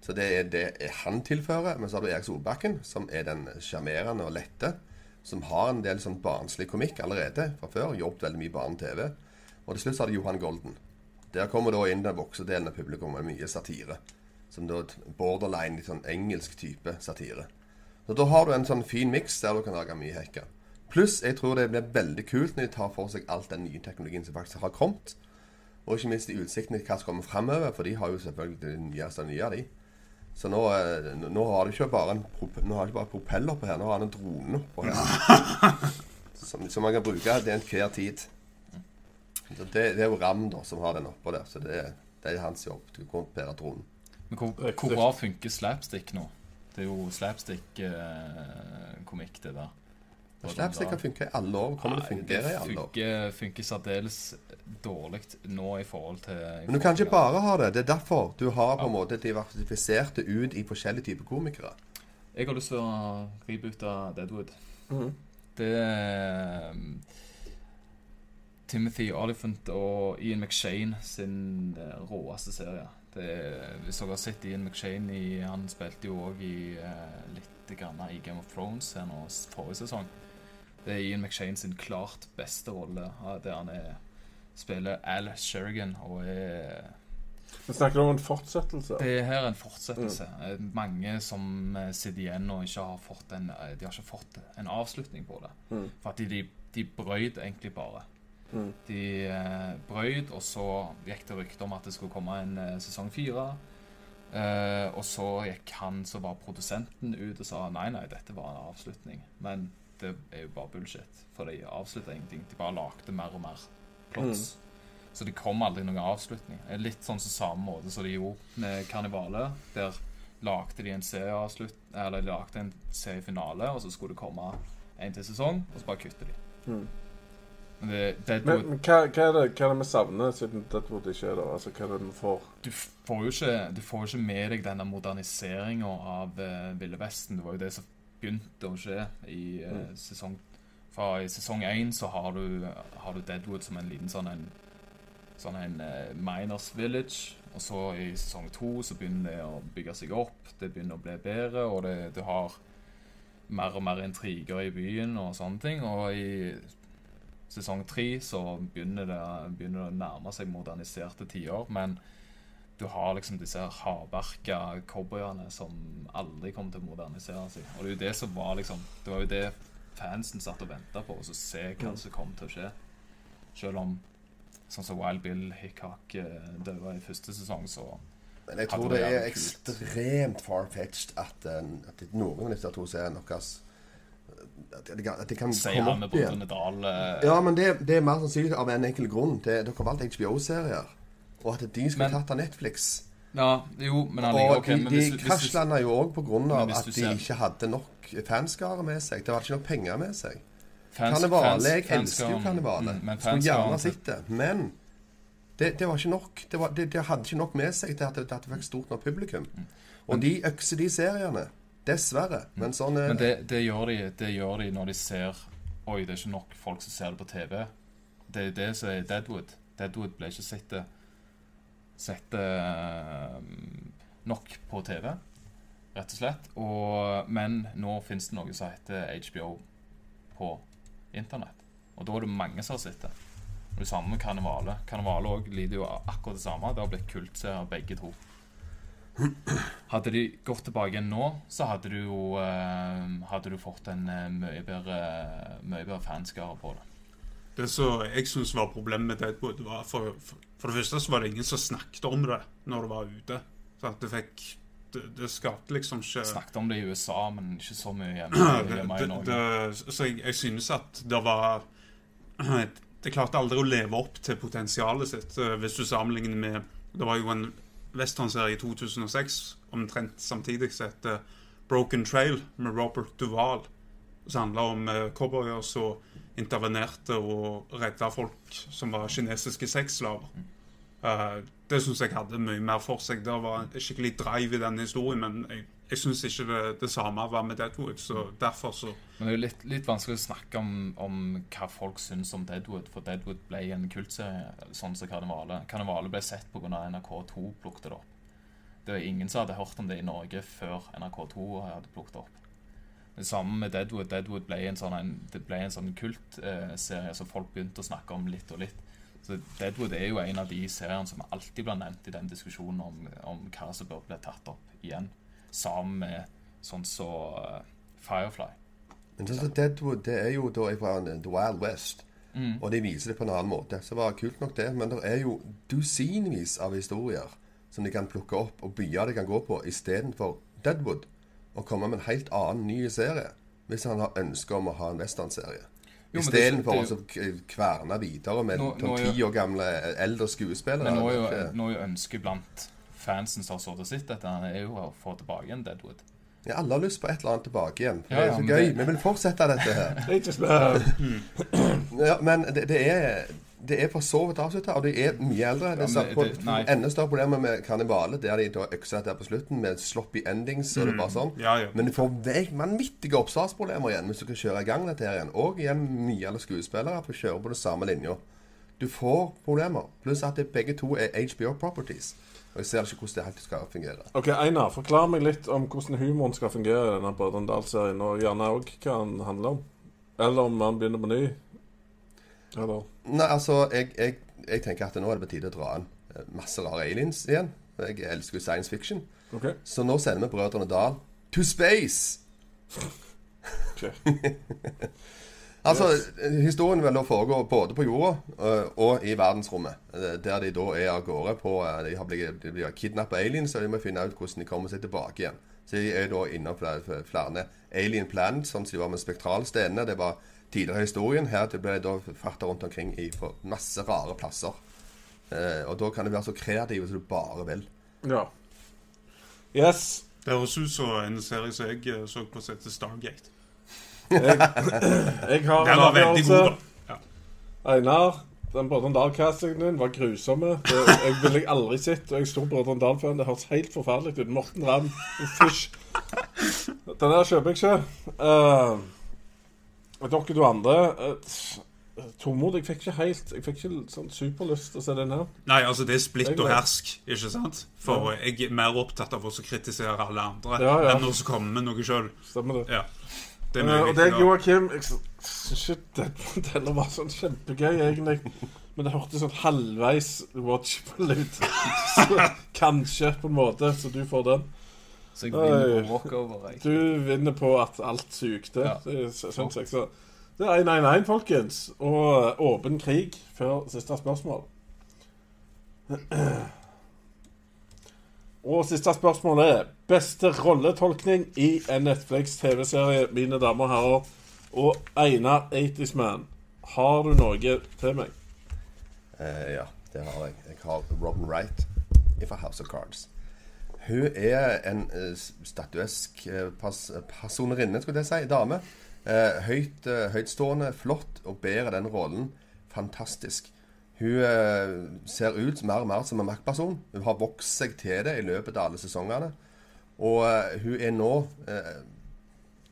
B: Så det er det han tilfører. Men så har du Erik Solbakken, som er den sjarmerende og lette. Som har en del sånn barnslig komikk allerede fra før. Jobbet veldig mye barne-TV. Og til slutt så det Johan Golden. Der kommer da inn den voksedelen av publikum med mye satire. Som da er borderline litt sånn engelsk type satire. Så da har du en sånn fin miks der du kan lage mye hekka. Pluss jeg tror det blir veldig kult når de tar for seg alt den nye teknologien som faktisk har kommet. Og ikke minst de utsiktene til hva som kommer fremover, for de har jo selvfølgelig det nyeste nye av de. Så nå, eh, nå har du ikke bare en nå har du ikke bare propeller på her, nå har han en drone på her. som, som man kan bruke til enhver tid. Så det, det er jo Ram da som har den oppå der, så det, det er hans jobb. Du kan bære dronen.
E: Men hvor, hvor bra funker slapstick nå? Det er jo slapstick-komikk, det der.
B: Slapstick har funka i alle år. Kommer det
E: Nei,
B: fungere i alle år?
E: funker, funker særdeles dårlig nå i forhold til i
B: Men du kan ikke bare ha det. Det er derfor du har på en måte diversifisert det ut i forskjellige typer komikere.
E: Jeg har lyst til å reboote Deadwood.
C: Mhm.
E: Det er um, Timothy Oliphant og Ian McShane sin eh, råeste serie. Det er, hvis dere har sett Ian McShane i Han spilte jo òg i eh, litt grann i Game of Thrones her nå forrige sesong. Det er Ian McShane sin klart beste rolle, ja, der han er, spiller Al Sherrigan og er
C: Vi snakker om en fortsettelse.
E: det her er en fortsettelse. Mm. Mange som eh, sitter igjen og ikke har fått en, eh, de har ikke fått en avslutning på det.
C: Mm.
E: For at de, de, de brøyd egentlig bare.
C: Mm.
E: De eh, brøyd, og så gikk det rykter om at det skulle komme en eh, sesong fire. Eh, og så gikk han som var produsenten ut og sa nei, nei, dette var en avslutning. Men det er jo bare bullshit, for de avslutta ingenting. De bare lagde mer og mer plots. Så det kom aldri noen avslutning. Litt sånn som samme måte som de gjorde med Karnivalet. Der lagde de en serieavslutt Eller de lagde en seriefinale, og så skulle det komme en til sesong, og så bare kutter de.
C: Mm.
E: Men det, Deadwood
C: Men, men hva, hva, er det, hva er det vi savner, siden Deadwood ikke er der? Altså, hva er det vi får?
E: du får jo ikke, du får ikke med deg denne moderniseringa av uh, Ville Vesten. Det var jo det som begynte å skje i uh,
C: Mm.
E: sesong Fra i sesong én så har du, har du Deadwood som en liten sånn en Sånn en uh, miners village. Og så i sesong to så begynner det å bygge seg opp. Det begynner å bli bedre, og det, du har mer og mer intriger i byen og sånne ting. Og i sesong tre så begynner det, begynner det å nærme seg moderniserte tider. Men du har liksom disse hardbarka cowboyene som aldri kommer til å modernisere seg. Og det er jo det som var liksom Det var jo det fansen satt og venta på, og så se hva som kom til å skje. Selv om sånn som Wild Bill Hickok eh, døde i første sesong, så
B: Men jeg tror
E: det
B: er ekstremt far-fetched at, eh, at noen av disse to seriene deres at de, kan- at de kan
E: sier
B: komme opp igjen.
E: Brødrene Dal eh,
B: Ja, men det, det er mer sannsynlig av en enkel grunn. Det, dere har valgt HBO-serier. Og at de skulle
E: Men-
B: tatt av Netflix.
E: Ja, jo, men han ligger okay,
B: de,
E: men
B: de
E: hvis, du-
B: krasjlanda jo òg pga. At de ikke hadde nok fanskare med seg. Det var ikke nok penger med seg.
E: fans-
B: Karnevale, jeg elsker jo karnevale.
E: mm,
B: Skulle gjerne sett det. Men det, det var ikke nok. Det, var, det, det hadde ikke nok med seg til at det, at det fikk stort nok publikum.
E: Mm.
B: Og de økser de seriene. Dessverre. Men sånn er
E: Men det, det, gjør de, det gjør de når de ser Oi, det er ikke nok folk som ser det på TV. Det er det som er Deadwood. Deadwood ble ikke sett det Sett eh, nok på TV, rett og slett. Og, men nå fins det noe som heter HBO på internett. Og da er det mange som har sett det. Og det samme med Karnevale. Karnevale òg lider jo akkurat det samme. Det har blitt kultserier begge to. Hadde de gått tilbake igjen nå, så hadde du jo eh, Hadde du fått en eh, mye bedre Mye bedre fanskare på det.
D: Det som jeg syns var problemet med Deadwood, var for, for, for det første så var det ingen som snakket om det når det var ute. Så at det fikk Det, det skapte liksom ikke
E: Snakket om det i USA, men ikke så mye hjemme, hjemme i Norge.
D: det, Så jeg, jeg synes at det var Det klarte aldri å leve opp til potensialet sitt, eh, hvis du sammenligner med Det var jo en westernserie i 2006, omtrent samtidig, som heter Broken Trail, med Robert Duval. Som handla om eh, cowboyer som intervenerte og redda folk som var kinesiske sexslaver. Eh, det syns jeg hadde mye mer for seg. Det var en skikkelig drive i den historien, men jeg, jeg syns ikke det, det samme var med Deadwood, så derfor så
E: Men det er jo litt, litt vanskelig å snakke om, om hva folk syns om Deadwood, for Deadwood ble en kultserie, sånn som Karnevale. Karnevale ble sett pga. NRK2 plukket det opp. Det var ingen som hadde hørt om det i Norge før NRK2 hadde plukket opp. Det samme med Deadwood. Deadwood ble en sånn, en, det ble en sånn kultserie som folk begynte å snakke om litt og litt. Så Deadwood er jo en av de seriene som alltid blir nevnt i den diskusjonen om, om hva som bør bli tatt opp igjen. Sammen med sånn som uh, Firefly.
B: Men sånn som Deadwood, det er jo da fra The Wild West. Og de viser det på en annen måte. Så det var kult nok, det. Men det er jo dusinvis av historier som de kan plukke opp, og byer de kan gå på, istedenfor Deadwood. Og komme med en helt annen ny serie. Hvis han har ønske om å ha en westernserie. Istedenfor å kverne videre med sånn
E: jo-
B: ti år gamle eldre skuespillere.
E: Men nå er jo, nå er jo ønsket blant fansen som har sittet og sett dette, er jo å få tilbake igjen Deadwood.
B: Ja, alle har lyst på et eller annet tilbake igjen.
E: Ja,
B: det er så
E: men
B: gøy.
E: det-
B: Vi vil fortsette dette her. Ja, men det, det er det er for så vidt avslutta, og de er mye eldre. Det er på, enda større problemer med Karnivale, der de da øksa der på slutten med sloppy endings. og det bare sånn.
D: Ja, ja.
B: Men du får vanvittige oppstartsproblemer igjen hvis du skal kjøre i gang dette her igjen. Og igjen mye alle skuespillere får kjøre på den samme linja. Du får problemer. Pluss at det begge to er HBO properties. Og jeg ser ikke hvordan det helt skal fungere.
C: Ok, Einar, forklar meg litt om hvordan humoren skal fungere i denne Brødrene Dal-serien, og gjerne òg hva den handler om. Eller om man begynner på ny. Eller
B: Nei, altså, jeg, jeg, jeg tenker at nå er det på tide å dra inn eh, masse rare aliens igjen. Jeg elsker jo science fiction.
C: Okay.
B: Så nå sender vi Brødrene Dal to space! Altså, Historien vil da foregå både på jorda øh, og i verdensrommet. øh, Der de da er av gårde på De har blitt, de blir kidnappa aliens, og de må finne ut hvordan de kommer seg tilbake igjen. Så de er da innom flere alien planets, sånn som de var med spektralstenene. Det var tidligere i historien. Her det ble da fatta rundt omkring i på masse rare plasser. Eh, og da kan du være så kreativ som du bare vil.
C: Ja. Yes.
D: Det høres ut som en serie som jeg eh, så på som heter Stargate.
C: Jeg har
D: Den
C: en
D: var veldig god,
C: avgjørelse.
D: da. Ja.
C: Einar, den Brødrene Dal-castingen din var grusomme. Det jeg ville jeg aldri sett. Og jeg er stor Brødrene Dal-fan. Det høres helt forferdelig ut. Morten Ramm, fysj. Den der kjøper jeg ikke. Uh, dere du andre uh, Tormod, jeg fikk ikke helt Jeg fikk ikke sånn superlyst til å se den her.
D: Nei, altså det er splitt og hersk, ikke sant? For jeg er mer opptatt av å kritisere alle andre
C: Ja, ja.
D: enn å komme med noe sjøl.
C: Stemmer det?
D: Ja. Det er
C: Eh,
D: mye
C: og det er. Joakim Jeg syns ikke denne var sånn kjempegøy, egentlig. Men det hørtes sånn halvveis watchable ut. Så kanskje, på en måte. Så du får den.
E: Så jeg vinner på walkover. Jeg.
C: Du vinner på at alt sugde.
E: Ja.
C: Det syns jeg. Så det er 1-1-1, folkens. Og åpen krig før siste spørsmål. Og siste spørsmål er beste rolletolkning i en Netflix TV-serie, mine damer og herrer. Og Einar 80's Man, har du noe til meg?
B: Uh, ja, det har jeg. Jeg har Robin Wright fra House of Cards. Hun er en eh, statuesk eh, pers personerinne, skulle jeg si. Dame. Eh, høyt, høytstående, flott, og bærer den rollen fantastisk. Hun ser ut mer og mer som en maktperson. Hun har vokst seg til det i løpet av alle sesongene. Og hun er nå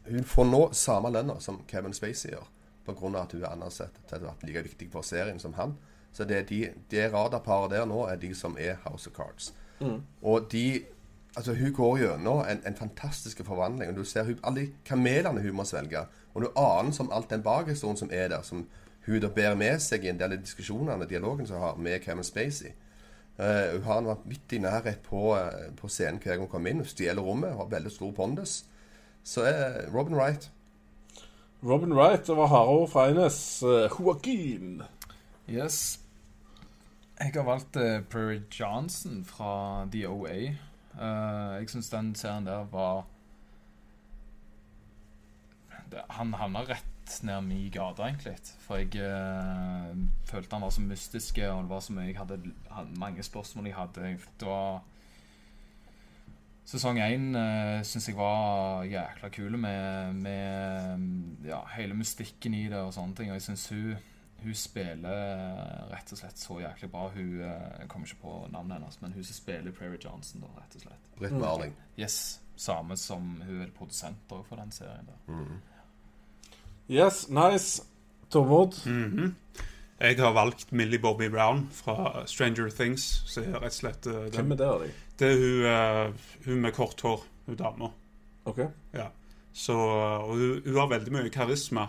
B: Hun får nå samme lønna som Kevin Spacey gjør, pga. at hun er ansett til å være like viktig for serien som han. Så det, de, det radarparet der nå er de som er House of Cards. Og de Altså, hun går gjennom en, en fantastisk forvandling. Og du ser hun, alle de kamelene hun må svelge. Og du aner som alt den bakhistorien som er der, som hun da bærer med seg i en del av diskusjonene, dialogen som hun har med Kevin Spacey. Uh, hun har en vanvittig nærhet på, uh, på scenen hver gang hun kommer inn. Hun stjeler rommet, har veldig stor pondus. Så er Robin Wright
C: Robin Wright over harde ord fra Eines. Uh, Joaquin.
E: Yes. Jeg har valgt uh, Prairie Johnson fra The OA. Eh, jeg syns den serien der var det, Han havna rett ned min gate, egentlig. For jeg uh, følte han var så mystiske, og det var så mye jeg hadde, hadde mange spørsmål jeg hadde. Det var Sesong én uh, syns jeg var jækla kul med, med ja, hele mystikken i det og sånne ting. Og jeg syns hun, hun spiller rett og slett så jæklig bra. Hun eh, Jeg kommer ikke på navnet hennes, men hun som spiller Prairie Johnson, da, rett og slett.
B: Britt Marling.
E: Yes. Samme som hun er produsent for den serien. der.
C: Yes, nice. Tormod.
D: Mhm. Jeg har valgt Millie Bobby Brown fra Stranger Things. Så jeg har rett og slett uh, den.
C: Hvem er det av deg?
D: Det er hun, uh, hun med kort hår. Hun dama.
C: OK.
D: Ja. Så, og hun, hun har veldig mye karisma,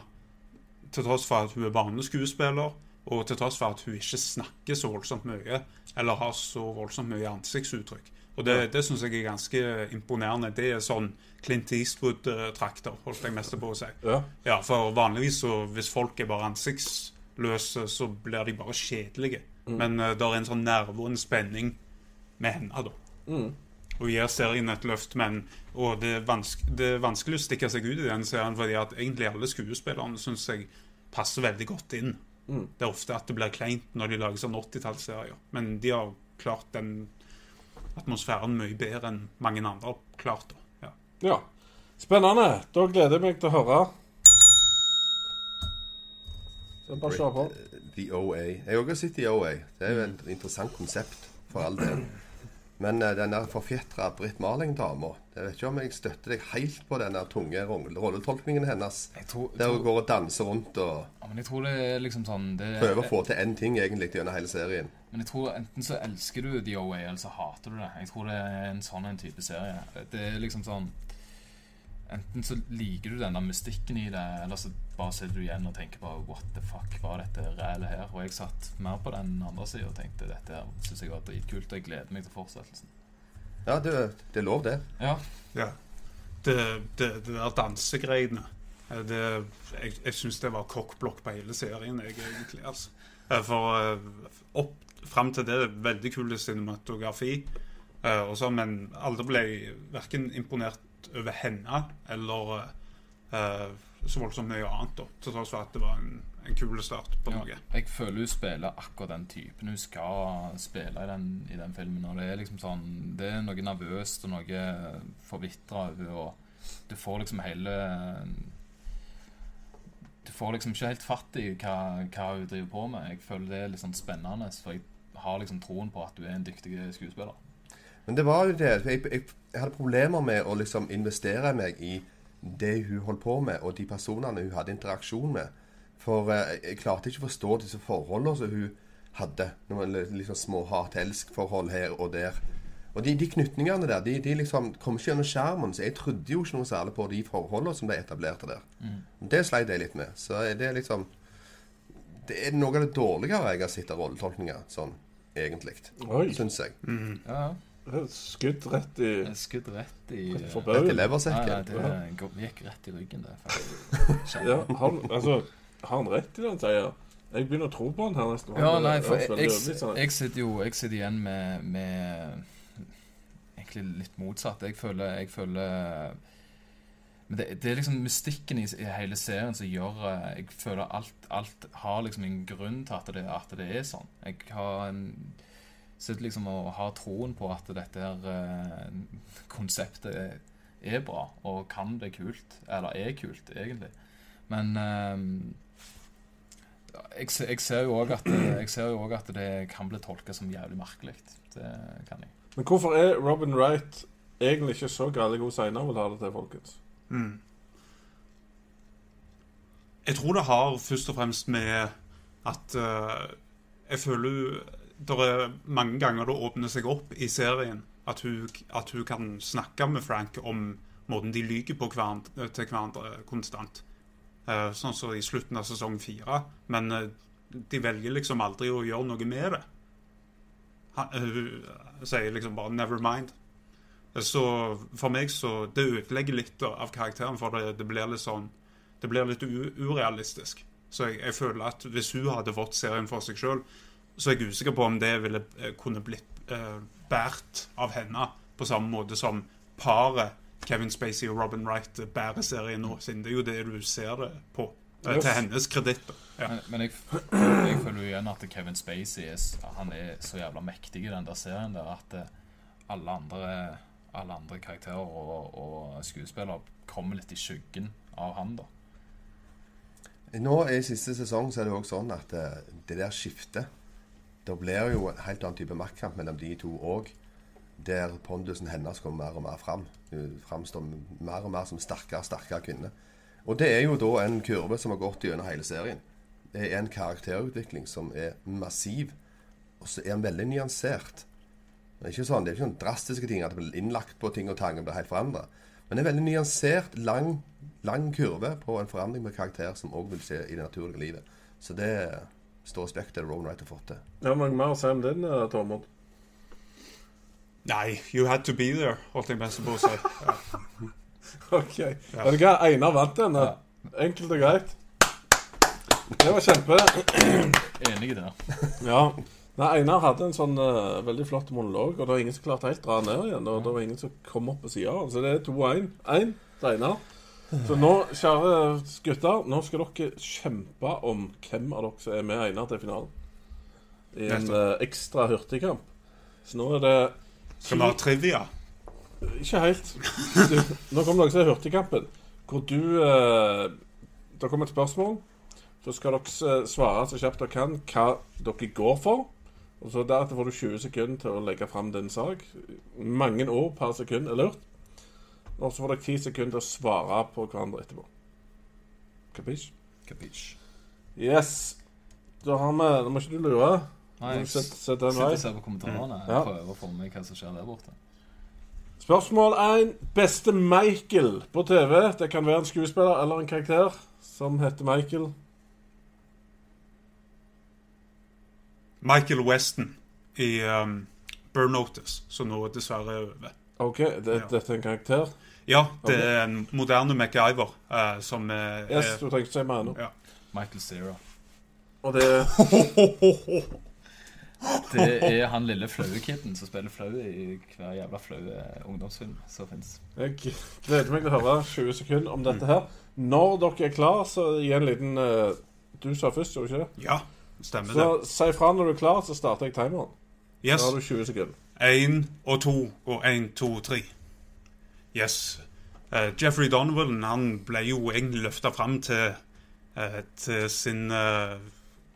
D: til tross for at hun er barneskuespiller, og til tross for at hun ikke snakker så voldsomt mye, eller har så voldsomt mye ansiktsuttrykk. Og det, det syns jeg er ganske imponerende. Det er sånn Clint Eastwood-trakter, holdt jeg mest på å si.
C: Ja.
D: Ja, for vanligvis så hvis folk er bare ansiktsløse, så blir de bare kjedelige. Men uh, det er en sånn nerve og en spenning med henne, da.
C: Mm.
D: Og gir serien et løft, men og det, er det er vanskelig å stikke seg ut i den serien, fordi at egentlig alle skuespillerne syns jeg passer veldig godt inn.
C: Mm.
D: Det er ofte at det blir kleint når de lager sånn 80-tallsserier, men de har klart den atmosfæren mye bedre enn mange andre har klart. Ja.
C: ja. Spennende. Da gleder jeg meg til å høre. Så bare kjør på.
B: The OA. Jeg har også sett The OA. Det er jo et interessant konsept, for all del. Men uh, den forfjetra Britt Marling-dama Jeg vet ikke om jeg støtter deg helt på denne tunge rolletolkningen hennes.
E: Jeg tror,
B: Der hun går og danser rundt og
E: ja, men jeg tror det er liksom sånn det,
B: prøver å få til én ting egentlig gjennom hele serien.
E: Men jeg tror enten så elsker du The OA, eller så hater du det. Jeg tror det er en sånn en type serie. Det er liksom sånn Enten så liker du denne mystikken i det, eller så bare sitter du igjen og tenker bare What the fuck, hva er dette rælet her? Og jeg satt mer på den andre sida og tenkte dette her syns jeg var dritkult, og jeg gleder meg til fortsettelsen.
B: Ja, det, det er lov, det.
E: Ja.
D: Ja. Det, det, det der dansegreiene eh, det, Jeg, jeg syns det var kokkblokk på hele serien, jeg, egentlig. altså. Eh, For eh, opp fram til det veldig kul cinematografi, også, sånn, men alle ble verken imponert over henne eller uh, så voldsomt mye annet, da, til tross for at det var en, en kul start på
E: Ja,
D: noe.
E: jeg føler hun spiller akkurat den typen hun skal spille i den, i den filmen. Og det er liksom sånn Det er noe nervøst og noe forvitra over, du får liksom hele Du får liksom ikke helt fatt i hva, hva hun driver på med. Jeg føler det er litt sånn spennende, for jeg har liksom troen på at du er en dyktig skuespiller.
B: Men det var jo det. Jeg, jeg, jeg hadde problemer med å liksom investere meg i det hun holdt på med, og de personene hun hadde interaksjon med. For eh, jeg klarte ikke å forstå disse forholdene som hun hadde. Noen liksom små hat-elsk-forhold her og der. Og de, de knytningene der, de, de liksom kom ikke gjennom skjermen, så jeg trodde jo ikke noe særlig på de forholdene som ble etablert der. Det sleit jeg litt med. Så det er liksom Det er noe av det dårligere jeg har sett av rolletolkninger, sånn egentlig. Syns jeg.
E: Ja,
C: Skudd rett i
E: Skudd rett i
B: Rett i
C: leversekken.
E: Nei,
B: leversekken.
E: det går- gikk rett i ryggen, det.
C: Ja, han, altså, har han rett i det han sier jeg. Begynner å tro på han her nesten.
E: Ja, nei, for jeg, jeg, jeg sitter jo jeg sitter igjen med, med Egentlig litt motsatt. Jeg føler, jeg føler Men det, det er liksom mystikken i, i hele serien som gjør eh, Jeg føler alt, alt har liksom en grunn til at det, at det er sånn. Jeg har en sitter liksom og har troen på at dette her eh, konseptet er, er bra og kan bli kult. Eller er kult, egentlig. Men eh, jeg, jeg ser jo òg at, jeg ser jo også at det kan bli tolka som jævlig merkelig. Det kan jeg.
C: Men hvorfor er Robin Wright egentlig ikke så grælig god seinere, vil ha det til, folkens?
D: Mm. Jeg tror det har først og fremst med at uh, jeg føler det er mange ganger det åpner seg opp i serien at hun, at hun kan snakke med Frank om måten de lyver på hverandre, til hverandre konstant. Eh, sånn som i slutten av sesong fire. Men eh, de velger liksom aldri å gjøre noe med det. Eh, hun sier liksom bare 'never mind'. Så for meg så Det ødelegger litt av karakteren, for det, det blir litt sånn Det blir litt urealistisk. Så jeg, jeg føler at hvis hun hadde fått serien for seg sjøl, så er jeg usikker på om det ville eh, kunne blitt eh, båret av henne på samme måte som paret Kevin Spacey og Robin Wright bærer serien nå, siden det er jo det du ser det på. eh, Til hennes kreditt. Ja.
E: Men, men jeg, jeg føler jo igjen at Kevin Spacey er, han er så jævla mektig i den der serien der at eh, alle andre, alle andre karakterer og, og skuespillere kommer litt i skyggen av han, da.
B: Nå i siste sesong så er det også sånn at eh, det der skiftet Da blir jo en helt annen type maktkamp mellom de to òg. der pondusen hennes kommer mer og mer fram. Hun framstår mer og mer som sterkere og sterkere kvinne. Og det er jo da en kurve som har gått gjennom hele serien. Det er en karakterutvikling som er massiv, og så er den veldig nyansert. Det er ikke sånn, det er ikke sånn drastiske ting at det blir innlagt på ting og tang og blir helt forandra. Men det er veldig nyansert, lang, lang kurve på en forandring med karakter som òg vil skje i det naturlige livet. Så det står respekt til Rowan Wright har fått til.
C: Ja, mange mer å si om din, eh, Tormod?
D: Nei, you had to be there, holdt jeg mest på å si. Ja.
C: OK. Vet du hva? Einar vant denne. Enkelt og greit. Det var kjempe.
E: Enig i det.
C: Ja. Nei, Einar hadde en sånn uh, veldig flott monolog, og det var ingen som klarte helt dra ned igjen. Og det var ingen som kom opp på sida. Så det er 2-1. 1 til Einar. Så nå, kjære gutter, nå skal dere kjempe om hvem av dere som er med egnet til finalen. I en uh, ekstra hurtigkamp. Så nå er det
D: Skal vi ha trivia?
C: Ikke helt. Du, nå kommer dere til hurtigkampen, hvor du uh, Det kommer et spørsmål. Så skal dere eh, svare så kjapt dere kan hva dere går for. Og så Deretter får du 20 sekunder til å legge fram din sak. Mange ord per sekund er lurt. Og så får dere ti sekunder til å svare på hverandre etterpå. Kapisj?
E: Capiche.
C: Yes. Da har vi Nå må ikke du lure.
E: Nei, jeg
C: set, set
E: sitter og ser på kommentarene.
C: Ja.
E: Prøver å få med hva som skjer der borte.
C: Spørsmål 1. Beste Michael på TV. Det kan være en skuespiller eller en karakter som heter Michael.
D: Michael Weston i um, Burn Notice, som nå dessverre er over.
C: OK, det,
D: Ja.
C: dette er en karakter.
D: Ja, det er en moderne MacGyver uh, som er,
C: Yes,
D: er
C: du trenger ikke si mer nå.
D: ja.
E: Michael Cera.
C: Og det
E: Det er han lille flaue kiden som spiller flau i hver jævla flaue ungdomsfilm som fins.
C: Jeg gleder meg til å høre 20 sekunder om dette her. Når dere er klar, så gi en liten uh, Du sa først, gjorde du ikke det?
D: ja, stemmer
C: Så
D: det.
C: si fra når du er klar, så starter jeg timeren.
D: Yes.
C: Da har du 20 sekunder.
D: Én og to og én, to, tre. Yes. Uh, Jeffrey Donovan han ble jo egentlig løfta fram til, uh, til sin uh,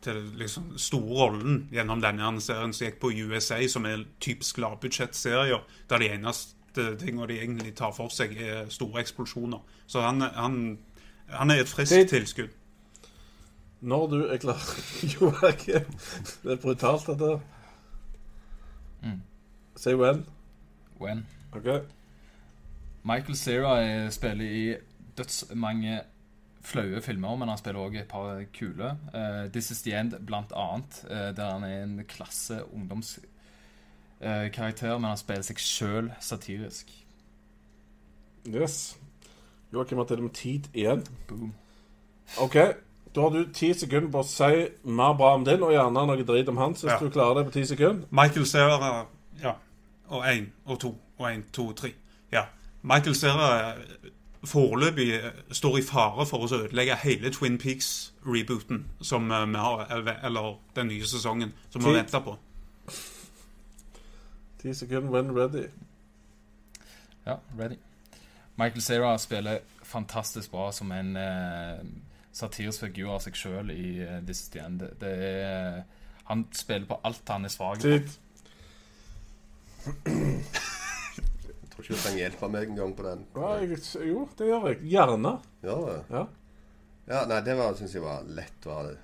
D: til liksom store rollen gjennom denne serien som gikk på USA, som er typisk lavbudsjettserier, der de eneste tingene de egentlig tar for seg, er store eksplosjoner. Så han, han, han er et friskt tilskudd.
C: Når du er klar Joakim. Det er brutalt, dette.
E: Mm.
C: Si when.
E: When?
C: OK?
E: Michael Cera er- spiller i dødsmange flaue filmer, men han spiller også et par kule. Uh, This Is The End, blant annet, uh, der han er en klasse ungdomskarakter, men han spiller seg sjøl satirisk.
C: Yes. Joakim har til og med tid igjen.
E: Boom.
C: OK. Da har du ti sekunder på å si mer bra om din, og gjerne noe drit om hans, hvis
D: Ja.
C: du klarer det på ti sekunder.
D: Michael Cera Ja. Og én og to og én, to, og tre. Michael Cera foreløpig eh, står i fare for å ødelegge hele Twin Peaks-rebooten som eh, vi har eller- Eller den nye sesongen som vi venter på.
C: Ti sekunder when ready.
E: Ja, ready. Michael Cera spiller fantastisk bra som en eh, satirisk figur av seg sjøl i uh, This Is The End. Det- er Han spiller på alt han er svak på.
B: Ikke du trenger hjelp av meg en gang på den.
C: Ja, jeg, jo, det gjør jeg. Gjerne.
B: Gjør det?
C: Ja.
B: Ja, nei, det var, synes jeg var lett. Var det.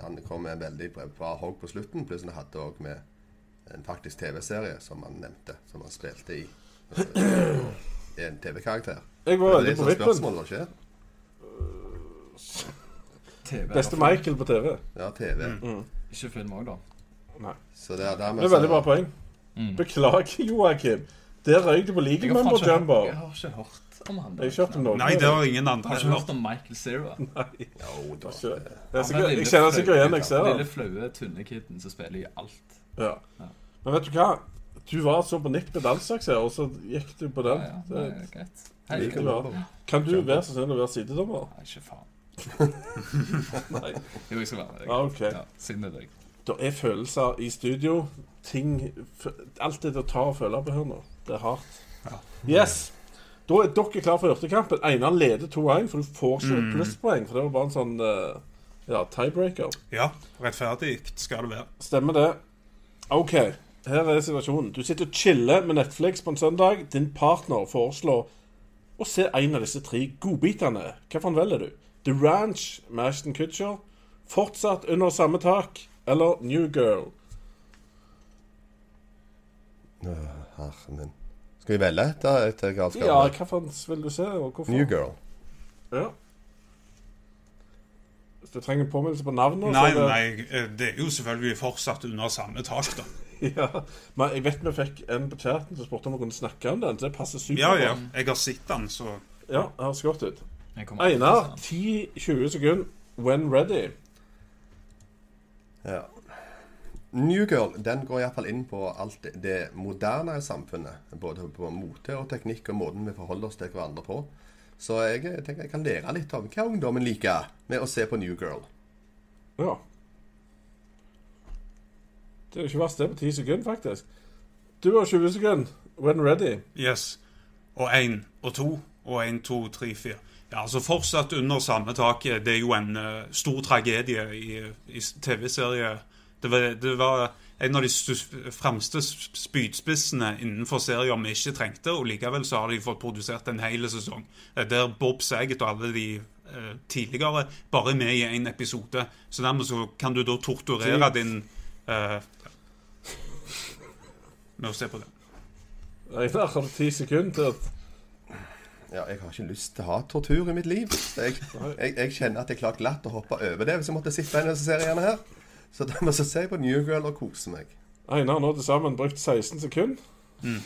B: Han kom med veldig bra- hogg på slutten. Pluss han hadde òg med en faktisk TV-serie som han nevnte, som han spilte i. I en TV-karakter.
C: Jeg var veldig på
B: er
C: vippen.
E: TV,
C: Beste. Michael på TV.
B: Ja, TV.
E: Ikke film òg, da.
B: Så det er
C: Det er veldig bra poeng.
E: Mm.
C: Beklager, Joakim. Der røyk du på
E: Jeg
C: men
E: på
C: jumbo.
E: jeg har ikke hørt om han.
C: Jeg kjørte ikke hørt om noe.
D: Nei, det har ingen andre
E: Har ikke hørt
D: hørt.
E: om Michael Cera.
B: Jo da.
C: Ikke.
B: det-
C: Jeg, er jeg kjenner sikkert igjen jeg ser
E: Lille flaue, tynne kiden som spiller i alt.
C: Ja. Men vet du hva? Du var så på nippet dansaks her, og så gikk du på den.
E: Ja, ja, det er greit. Hei, kan.
C: Kan du være så snill å være sidedommer?
E: Nei, ikke faen.
C: Nei.
E: Jo, jeg skal være det.
C: Ja, ok.
E: Ja, Siden det er deg.
C: Det er følelser i studio. Ting Alt Alt det å ta og føle på her nå. Det er hardt. Yes. Da er dere klare for hurtigkampen. Einar leder 2-1, for du får ikke
D: Mm.
C: plusspoeng. For det var bare en sånn eh, ja, tiebreaker.
D: Ja, rettferdig skal det være.
C: Stemmer det. OK. Her er situasjonen. Du sitter og chiller med Netflix på en søndag. Din partner foreslår å se en av disse tre godbitene. Hvilken velger du? The Ranch med Ashton Kutcher, Fortsatt under samme tak eller New Girl?
B: Herre min. Skal vi velge et etter galskapen?
C: Ja, hvilken vil du se, og hvorfor?
B: New Girl.
C: Ja. Hvis du trenger påminnelse på navnet
D: Nei,
C: så det-
D: nei, eh, det er jo selvfølgelig fortsatt under samme tak, da.
C: Ja, men jeg vet vi fikk en på chatten som spurte om vi kunne snakke om den, det passer supert.
D: Ja, ja. Jeg har sett den, så
C: Ja, det høres godt ut. Einar, 10-20 sekunder. When ready.
B: Ja. New Girl den går iallfall inn på alt det, moderne moderne samfunnet. Både på mote og teknikk og måten vi forholder oss til hverandre på. Så jeg tenker jeg kan lære litt om hva ungdommen liker med å se på New Girl.
C: Ja. Det er ikke verst, det på 10 sekunder, faktisk. Du har 20 sekunder. When ready.
D: Yes. Og én og to og én, to, tre, fire. Ja, altså Fortsatt under samme tak. Det er jo en uh, stor tragedie i, i TV-serie. Det, var- det var en av de fremste spydspissene innenfor serier vi ikke trengte, og likevel så har de fått produsert en hel sesong. Eh, Der Bob Saget og alle de eh, tidligere bare er med i én episode. Så dermed så kan du da torturere din eh, Med å se på det.
C: Einar, har du ti sekunder til at
B: Ja, jeg har ikke lyst til å ha tortur i mitt liv. Jeg, jeg, jeg kjenner at jeg klarer glatt å hoppe over det hvis jeg måtte sitte i disse seriene her. Så dermed så ser jeg på New Girl og koser meg.
C: Einar har nå til sammen brukt 16 sekunder.
D: Mm.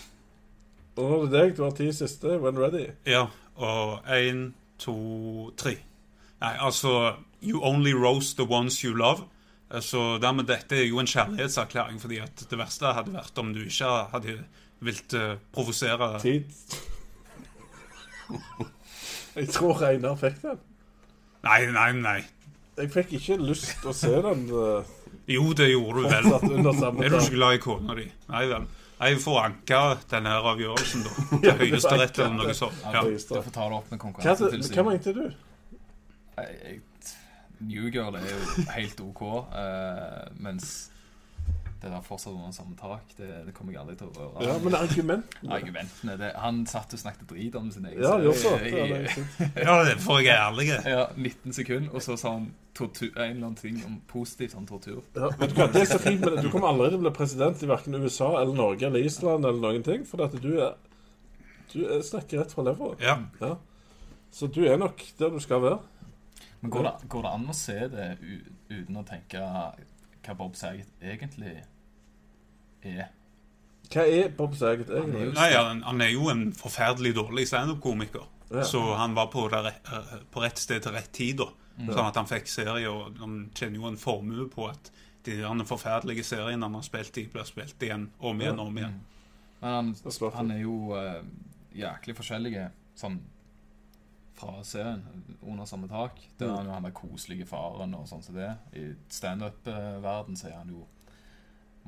C: Og nå er det deg. Du har 10 siste. When ready.
D: Ja, og én, to, tre. Nei, altså You only roast the ones you love. Eh, Så dermed dette er jo en kjærlighetserklæring, fordi at det verste hadde vært om du ikke hadde vilt uh, provosere
C: Tid. Jeg tror Einar fikk den.
D: Nei, nei, nei.
C: Jeg fikk ikke lyst til å se den uh,
D: Jo, det gjorde du vel. Er du ikke glad i kona di? Nei vel. Jeg får anke denne her avgjørelsen, da. Til Høyesterett eller noe sånt.
E: Ja, du får ta det opp med
C: konkurransetilsynet. hva mente du?
E: Newgirl New Girl er jo helt OK, uh, mens det der fortsatt under samme tak, det, det kommer jeg aldri til å røre.
C: Ja, men argumentene
E: Argumentene det, Han satt og snakket drit om sin egen
C: Ja, det også.
D: ja, får jeg ærlig.
E: ja, 19 sekunder, og så sa han tortur, en eller annen ting om positivt om tortur.
C: Ja, vet du hva, det er så fint men. Du kommer aldri til å bli president i hverken USA eller Norge eller Island eller noen ting, for at du er Du er snakker rett fra levra.
D: Ja.
C: Ja. Så du er nok der du skal være.
E: Men går det, går det an å se det uten å tenke hva Bob Saget egentlig er?
C: Hva er Bob Saget
E: Han er
C: egentlig?
E: jo
D: Nei, han, han er jo en forferdelig dårlig standup-komiker.
C: Ja.
D: Så han var på, der, eh, på rett sted til rett tid, da. Sånn at han fikk serie, og han tjener jo en formue på at de der forferdelige seriene han har spilt i, blir spilt igjen om igjen og om igjen.
E: Men han, han er jo uh, jæklig forskjellige sånn fra serien under samme tak. Der er han jo han der koselige faren og sånn som det. I standup-verden så er han jo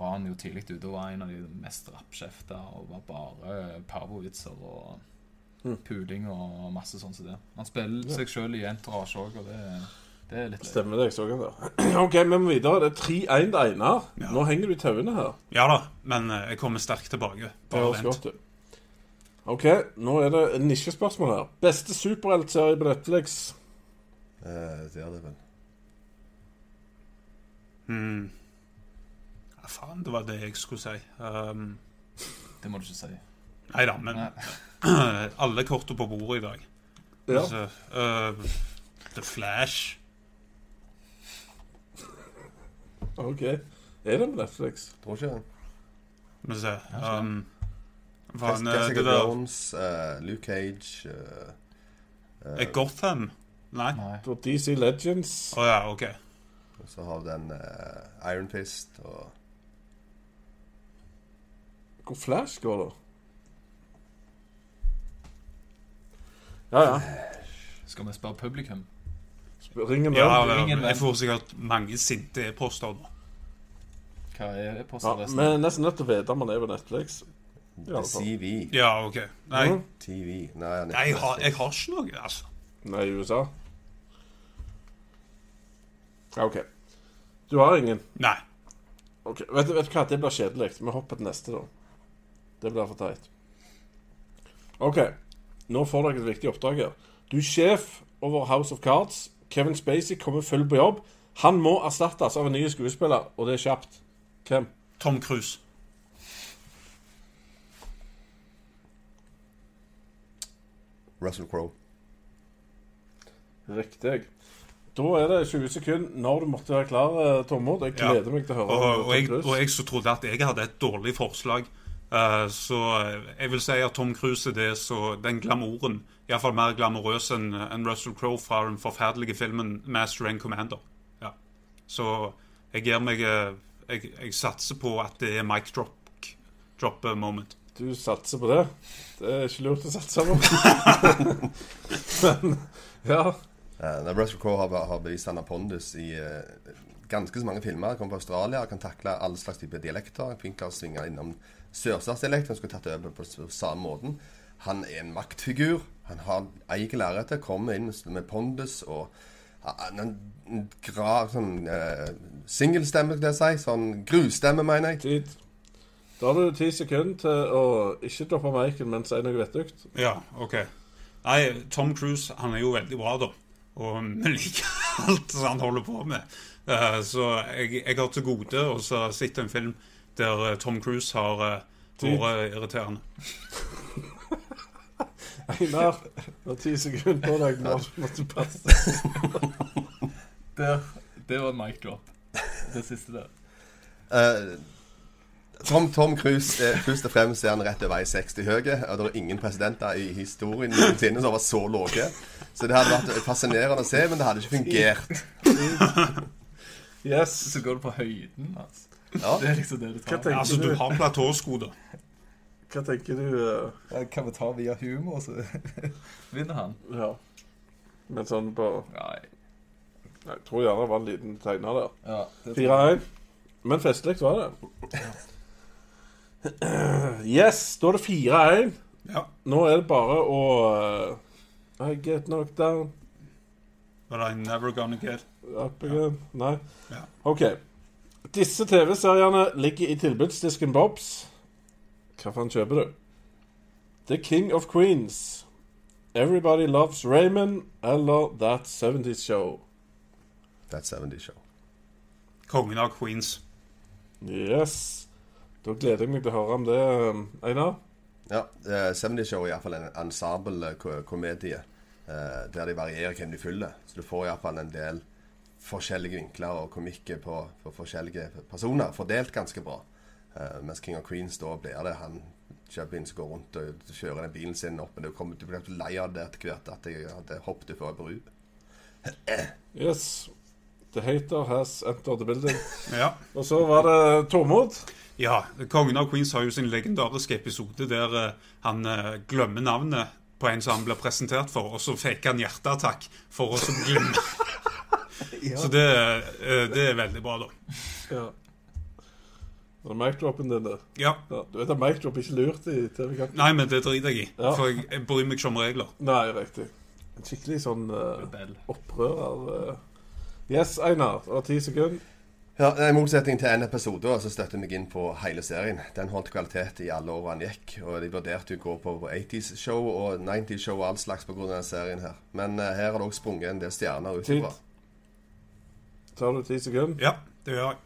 E: var han jo tidlig ute og var en av de mest rappkjefta og var bare parvovitser og puling og masse sånn som det. Han spiller seg sjøl i entourage òg, og det, det er litt.
C: Stemmer det, jeg så han der. OK, vi må videre. Det er 3-1 til Einar.
D: Ja.
C: Nå henger du i tauene her.
D: Ja da, men eh, jeg kommer sterkt tilbake. Bare vent.
C: godt. OK, nå er det en nisjespørsmål her. Beste superheltserie på Netflix?
B: Eh, det er det vel.
D: Hmm. Ja, faen, det var det jeg skulle si. Um,
E: Det må du ikke si.
D: nei da, men alle kortene på bordet i dag.
C: Ja.
D: Altså, uh, The Flash.
C: OK. Er det på Netflix?
B: Tror ikke det.
D: Men vi se um,
B: Jess-
D: faen, eh,
B: Jessica
D: det
B: Jones, uh, Luke Cage
D: uh, Gotham? Nei?
E: Nei.
C: DC Legends.
D: Å ja, OK.
B: Og så har vi den Iron Fist og
C: Hvor Flash går, da? Ja, ja.
E: Skal vi spørre publikum?
C: Ring en venn.
D: jeg får sikkert mange sinte e-poster nå.
E: Hva er
C: Ja,
E: postadressen?
C: vi er nesten nødt til å vite om han er på Netflix. I sier
B: vi.
D: Ja, OK. Nei.
B: TV. Nei, han er
D: nei jeg, har, jeg har ikke noe, altså.
C: Nei, i USA. Ja, OK. Du har ingen.
D: Nei.
C: Ok, vet du hva? Det blir kjedelig. Vi hopper til neste, da. Det blir for teit. OK. Nå får dere et viktig oppdrag her. Du er sjef over House of Cards. Kevin Spacey kommer full på jobb. Han må erstattes av en ny skuespiller, og det er kjapt. Hvem?
D: Tom Cruise.
B: Russell Crowe.
C: Riktig. Da er det 20 sekunder når du måtte være klar, eh, Tormod. Jeg
D: Ja.
C: gleder meg til å høre.
D: Og, og, jeg, og jeg så trodde at jeg hadde et dårlig forslag. Uh, så jeg vil si at Tom Cruise er det så den glamouren Iallfall mer glamorøs enn en Russell Crowe fra den forferdelige filmen 'Master and Commander'. Ja. Så jeg gir meg eh, jeg, jeg satser på at det er mic drop, drop eh, moment.
C: Du satser på det. Det er ikke lurt å satse på. Men ja.
B: Uh, Russell Crowe har, har bevist han har pondus i uh, ganske så mange filmer. Kommer fra Australia, kan takle alle slags typer dialekter. Flink til å svinge innom sørstatsdialekt. Han skulle tatt over på, s- samme måten. Han er en maktfigur. Han har eier lerretet, kommer inn med pondus og en grav sånn uh, singelstemme, skal jeg si. Sånn grusstemme, mener jeg.
C: Tid. Da har du ti sekunder til å ikke droppe miken, men si noe vettugt.
D: Ja, OK. Nei, Tom Cruise han er jo veldig bra, da. Og vi liker alt som han holder på med. Uh, så jeg, jeg har til gode å så sett en film der eh, Tom Cruise har uh, vært irriterende.
C: Einar, du har ti sekunder på deg når du måtte passe.
E: der, det var en mic drop. Det siste der.
B: Eh, Tom, Tom Cruise er først og fremst er han rett over 1,60 høy. Og det er ingen presidenter i historien noensinne som var så lave. Så det hadde vært fascinerende å se, men det hadde ikke fungert.
C: Yes.
E: Så går det på høyden, altså.
B: Ja.
E: Det er liksom det det tar.
D: Altså, du
C: du?
D: har platåsko, da.
C: Hva tenker du?
E: uh... Kan vi ta via humor, så vinner han?
C: Ja. Men sånn på
E: Nei.
C: Jeg tror gjerne det var en liten tegner der.
E: Ja, det tror jeg.
C: 4-1. Men festlig var det. Yes, da er det 4-1.
D: Ja.
C: Nå er det bare å uh, I get knocked down.
D: But I'm never gonna get
C: Up again. Nei.
D: Ja.
C: OK. Disse TV-seriene ligger i tilbudsdisken Bobs. Hva faen kjøper du? The King of Queens. Everybody Loves Raymond eller That 70's Show.
B: That 70 Show.
D: Kongen av Queens.
C: Yes. Da gleder jeg meg til å høre om det, um, Einar.
B: Ja, Uh, 70 Show er iallfall en ensemble-komedie. uh, der de varierer hvem de følger. Så du får iallfall en del forskjellige vinkler og komikker på, på forskjellige personer. Fordelt ganske bra. Uh, mens King of Queens, da blir det han Chubbin som går rundt og kjører den bilen sin opp. Men du, kommer, til blir bli lei av det etter hvert at jeg hadde hoppet for bru.
C: Yes. The hater has entered the building.
D: Ja.
C: Og så var det Tormod.
D: Ja. Kongen av Queens har jo sin legendariske episode der eh, han eh, glemmer navnet på en som han blir presentert for, og så faker han hjerteattakk for å så ja. Så det, eh, det er veldig bra, da.
C: Ja. Var det mic-dropen din der?
D: Ja.
C: Ja, du vet at mic-drop ikke lurt i TV-kampen?
D: Nei, men det driter jeg i.
C: Ja.
D: For jeg, jeg bryr meg ikke om regler.
C: Nei, riktig. En skikkelig sånn uh, opprører. Uh. Yes, Einar. du har ti sekunder.
B: Ja, I motsetning til en episode så støtter jeg meg inn på hele serien. Den holdt kvalitet i alle år han gikk. Og de vurderte å gå på 80s-show og 90s-show og all slags pga. denne serien her. Men uh, her har det òg sprunget en del stjerner ut ifra.
C: Tar du ti sekunder?
D: Ja, det gjør jeg.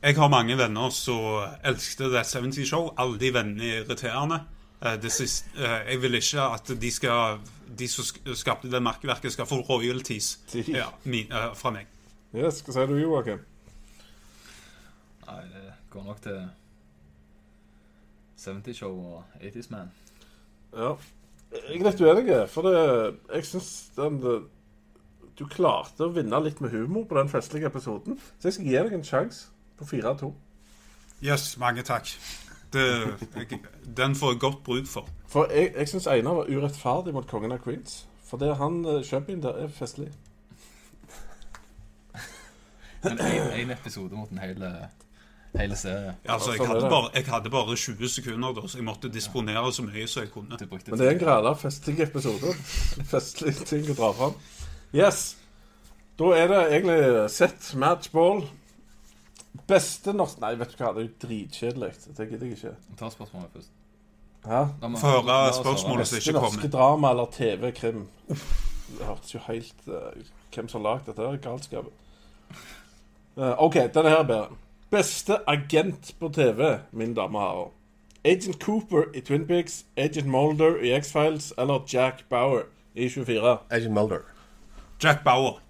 D: Jeg har mange venner som elsket The 70 Show. Alle de vennene er irriterende. Uh, Det siste, uh, jeg vil ikke at de skal De som skapte det merkeverket, skal få royalties
C: Ti.
D: ja, min, fra meg.
C: Yes, hva sier du, Joakim?
E: Nei, det går nok til 70 Show og 80's Man.
C: Ja. Jeg er litt uenig, for det, jeg syns den Du klarte å vinne litt med humor på den festlige episoden, så jeg skal gi deg en sjanse på 4-2.
D: Yes, mange takk. Det, jeg, den får jeg godt bruk for.
C: For jeg, jeg syns Einar var urettferdig mot kongen av Queens. For det han eh, kjøper inn der, er festlig.
E: Men én episode mot en hel, hele serie.
D: Altså, jeg,
C: sånn er
D: hadde bare, jeg hadde bare 20 sekunder, da, så jeg måtte disponere så mye som jeg kunne.
C: Men det er en greie av festlige episoder. Festlige ting å dra fram. Yes. Da er det egentlig set matchball. Beste norsk Nei, vet du hva, det er jo dritkjedelig. Det gidder jeg ikke.
E: Ta spørsmålet først.
C: Hæ?
D: Få høre spørsmålet som ikke kommer.
C: Beste norske drama eller TV-krim. Det hørtes jo helt uh, Hvem som har lagd dette? her, Galskap. Uh, OK, denne her er bedre. Beste agent på TV, min dame har hun. Agent Cooper i Twin Peaks, Agent Molder i X-Files eller Jack Bauer i 24.
B: Agent Mulder.
D: Jack Bauer.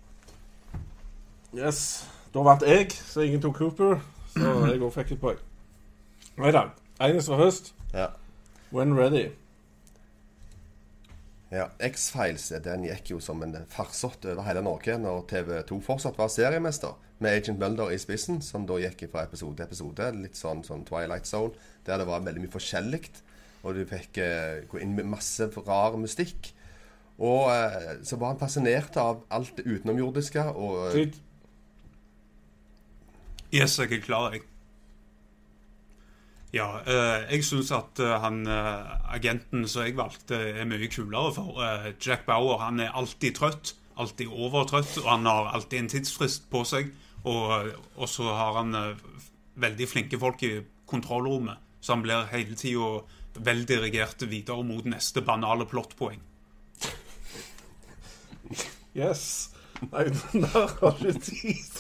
C: Yes. Da vant jeg, så ingen tok Cooper. Så jeg òg fikk et poeng. Nei da. Agnes var høst.
B: Ja.
C: When ready.
B: Ja, X-Files eh, den gikk jo som en farsott over hele Norge når TV2 fortsatt var seriemester, med Agent Mulder i spissen, som da gikk fra episode til episode, litt sånn, sånn Twilight Zone, der det var veldig mye forskjellig, og du fikk eh, gå inn med masse rar mystikk. Og eh, så var han fascinert av alt det utenomjordiske, og eh,
D: Yes, jeg er klar, jeg. Ja, eh, jeg syns at eh, han eh, agenten som jeg valgte, er mye kulere. For Jack Bauer han er alltid trøtt. Alltid overtrøtt. Og han har alltid en tidsfrist på seg. Og, og så har han veldig flinke folk i kontrollrommet. Så han blir hele tida veldirigert videre mot neste banale plottpoeng.
C: Yes. Nei, den der har ikke tid.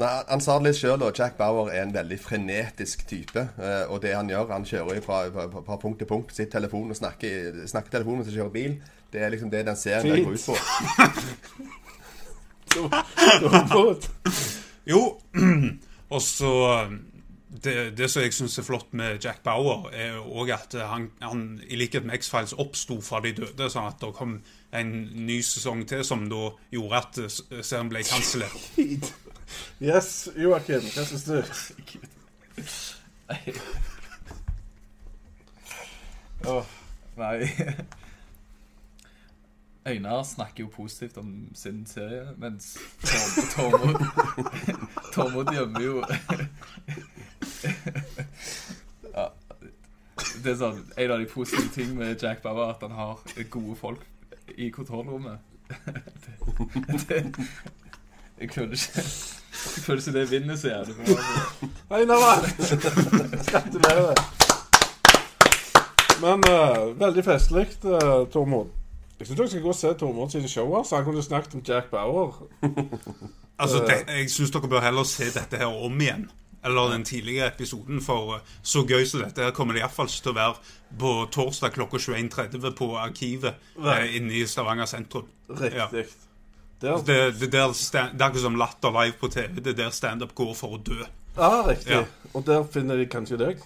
B: Nei, Han sa det litt sjøl, og Jack Bauer er en veldig frenetisk type. eh, Og det han gjør, han kjører fra, fra, fra punkt til punkt, sitter telefon og snakker, snakker telefonen mens han kjører bil. Det er liksom det den serien der går ut på.
D: Jo, og så det, det som jeg syns er flott med Jack Bauer, er òg at han, han i likhet med X-Files oppsto fra de døde, sånn at det kom en ny sesong til som da gjorde at eh, serien ble kansellert.
C: Yes, Joakim, hva syns du?
E: Åh, nei Øynar snakker jo positivt om sin serie, mens Tormod Tormod gjemmer jo ja, Det er sånn En av de positive ting med Jack Bauer er at han har gode folk i kontrollrommet. Det, det, jeg føler ikke Jeg føler ikke det vinner så jævlig bra.
C: Einar! Gratulerer. Men uh, veldig festlig, uh, Tormod. Jeg syns dere skal gå og se Tormod sine show. Så han kunne snakket om Jack Bauer.
D: Altså, det, Jeg syns dere bør heller se dette her om igjen. Eller den tidlige episoden, for eh, så gøy som dette her kommer det iallfall ikke til å være på torsdag klokka 21.30 på Arkivet eh, inne i Stavanger sentrum. Ja.
C: Riktig. Der,
D: Det, det, der stand, det er akkurat som Latter live på TV. Det er der standup går for å dø.
C: ah, riktig.
D: Ja.
C: Og der finner de kanskje deg.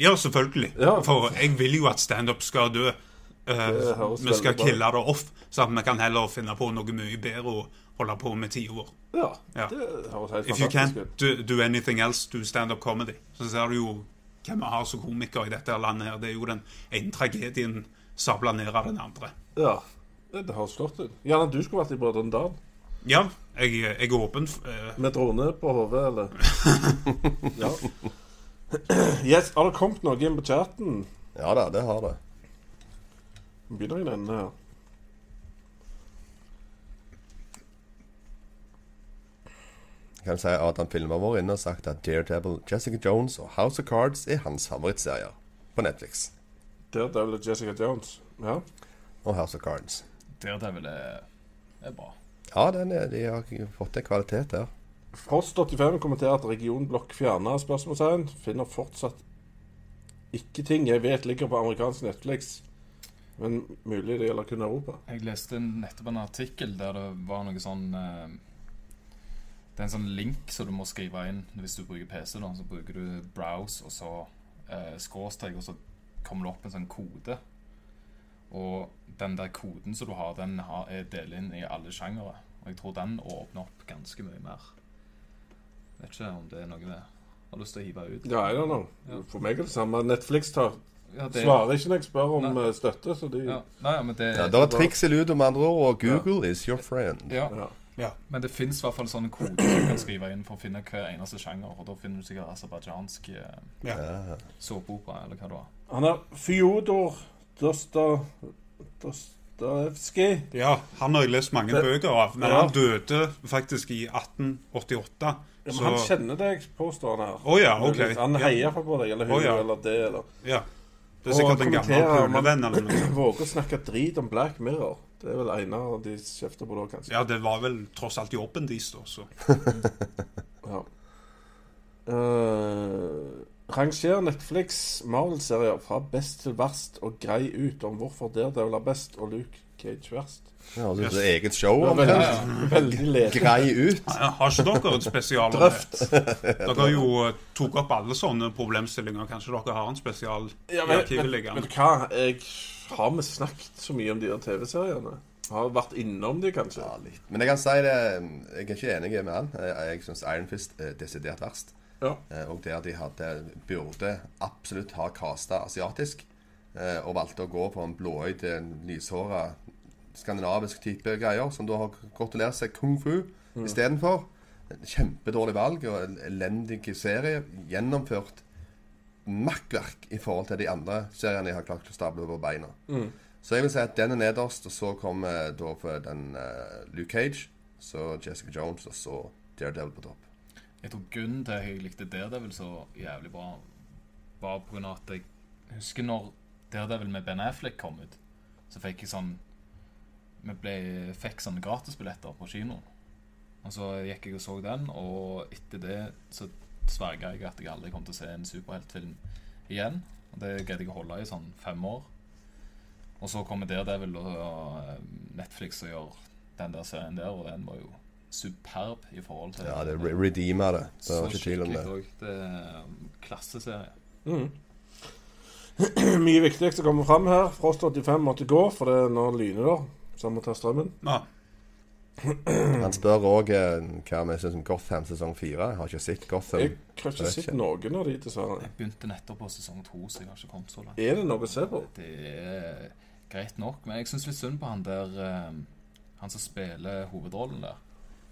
D: Ja, selvfølgelig.
C: Ja.
D: For jeg vil jo at standup skal dø.
C: Uh,
D: vi skal kille det off, så at vi kan heller finne på noe mye bedre å holde på med tida vår.
C: Ja,
D: Ja.
C: det høres helt
D: If you can't do, do anything else, do stand-up comedy. Så ser du jo hvem vi har som komiker i dette landet her. Det er jo den ene tragedien sabla ned av den andre.
C: Ja, det, har høres flott ut. Gjerne du skulle vært i Brødrene Dal.
D: Ja, jeg, jeg er åpen. eh,
C: Med drone på hodet, eller? ja. Yes, har det kommet noe inn på chatten?
B: Ja da, det har det.
C: Vi begynner i denne her.
B: Jeg kan si Adam Filmer vår inne og sagt at Daredevil, Jessica Jones og House of Cards er hans favorittserier på Netflix.
C: Daredevil og Jessica Jones. Ja.
B: Og House of Cards.
E: Daredevil er, er bra.
B: Ja, den er, de har fått en kvalitet der.
C: Frost85 kommenterer at regionblokk fjerna spørsmålstegn. Finner fortsatt ikke ting jeg vet ligger på amerikansk Netflix. Men mulig det gjelder kun Europa.
E: Jeg leste nettopp en artikkel der det var noe sånn eh, Det er en sånn link som du må skrive inn hvis du bruker PC. Da, så bruker du browse og så eh, skråstrek, og så kommer det opp en sånn kode. Og den der koden som du har, den har, er delt inn i alle sjangere. Og jeg tror den åpner opp ganske mye mer. Vet ikke om det er noe vi har lyst til å hive ut.
C: Ja, I don't know.
E: Ja.
C: For meg er det samme. Netflix tar,
E: Ja, det-
C: svarer ikke når jeg spør om
E: Nei.
C: eh, støtte, så de
E: Ja, nei, men det,
B: Ja, Det er triks i ludo, med andre ord, og Google is your friend.
E: ja,
C: ja.
E: Men det fins i hvert fall sånne koder du kan skrive inn for å finne hver eneste sjanger. Og da finner du sikkert aserbajdsjansk eh,
D: ja.
E: såpeopera, eller hva det var.
C: Han er Fyodor Dostojevskij.
D: Ja, han har jeg lest mange
C: Det-
D: bøker av, men
C: Ja.
D: han døde faktisk i 1888.
C: Ja, men
D: Så
C: han kjenner deg, påstår han her.
D: Å ja, ok.
C: Han heier ja. på deg, eller hun,
D: oh, ja.
C: eller det, eller
D: ja. Det er sikkert en gammel pulevenn eller noe.
C: Våger å snakke drit om Black Mirror. Det er vel Einar de kjefter på da, kanskje.
D: Ja, det var vel tross alt jobben deres, da. Så.
C: Ja. Uh, ranger Netflix Marvel-serier fra best til verst og grei ut om hvorfor Daredevil er best og Luke Cage verst.
B: Ja, og så er eget show.
C: Det var veldig, veldig lete.
B: Grei ut.
D: Ja, Har ikke dere et spesial?
C: Drøft.
D: det? Dere har jo eh, tok opp alle sånne problemstillinger. Kanskje dere har en spesial
C: Ja,
D: i
C: men,
D: arkivet
C: men,
D: liggende?
C: men hva? Jeg har vi snakket så mye om de TV-seriene? Har vært innom de, kanskje?
B: Ja, litt. Men jeg kan si det Jeg er ikke enig med han. Jeg, jeg syns Iron Fist er desidert verst.
C: Ja.
B: Eh, Og der de hadde burde absolutt ha casta asiatisk, eh, og valgte å gå på en blåøyd, lyshåra skandinavisk type greier, som da har lært seg kung fu
C: Mm.
B: istedenfor. Kjempedårlig valg og en elendig serie. Gjennomført makkverk i forhold til de andre seriene jeg har klart å stable over beina.
C: Mm.
B: Så jeg vil si at den er nederst, og så kommer da for den uh, Luke Cage, så Jessica Jones, og så Daredevil på topp.
E: Jeg tror grunnen til at jeg likte Daredevil så jævlig bra, var på grunn av at jeg husker når Daredevil med Ben Affleck kom ut, så fikk jeg sånn Vi ble, fikk sånne gratisbilletter på kino. Og så gikk jeg og så den, og etter det så sverga jeg at jeg aldri kom til å se en superheltfilm igjen. Og det greide jeg å holde i sånn fem år. Og så kommer Daredevil og, og Netflix og gjør den der serien der, og den var jo superb i forhold til
B: Ja, det re redeemer det. Det er
E: så
B: ikke tvil om det.
E: òg. Det er um, klasseserie.
C: Mm. Mye viktig som kommer fram her. Frost 85 måtte gå, for det er nå lyner der. Så han må ta strømmen.
D: Ja.
B: Han spør òg hva vi syns om Gotham sesong fire. Jeg har ikke sett Gotham.
C: Jeg har ikke sett noen av de, dessverre.
E: Jeg begynte nettopp på sesong to, så jeg har ikke kommet så langt.
C: Er det noe å se på?
E: Det er greit nok, men jeg syns litt synd på han der um, Han som spiller hovedrollen der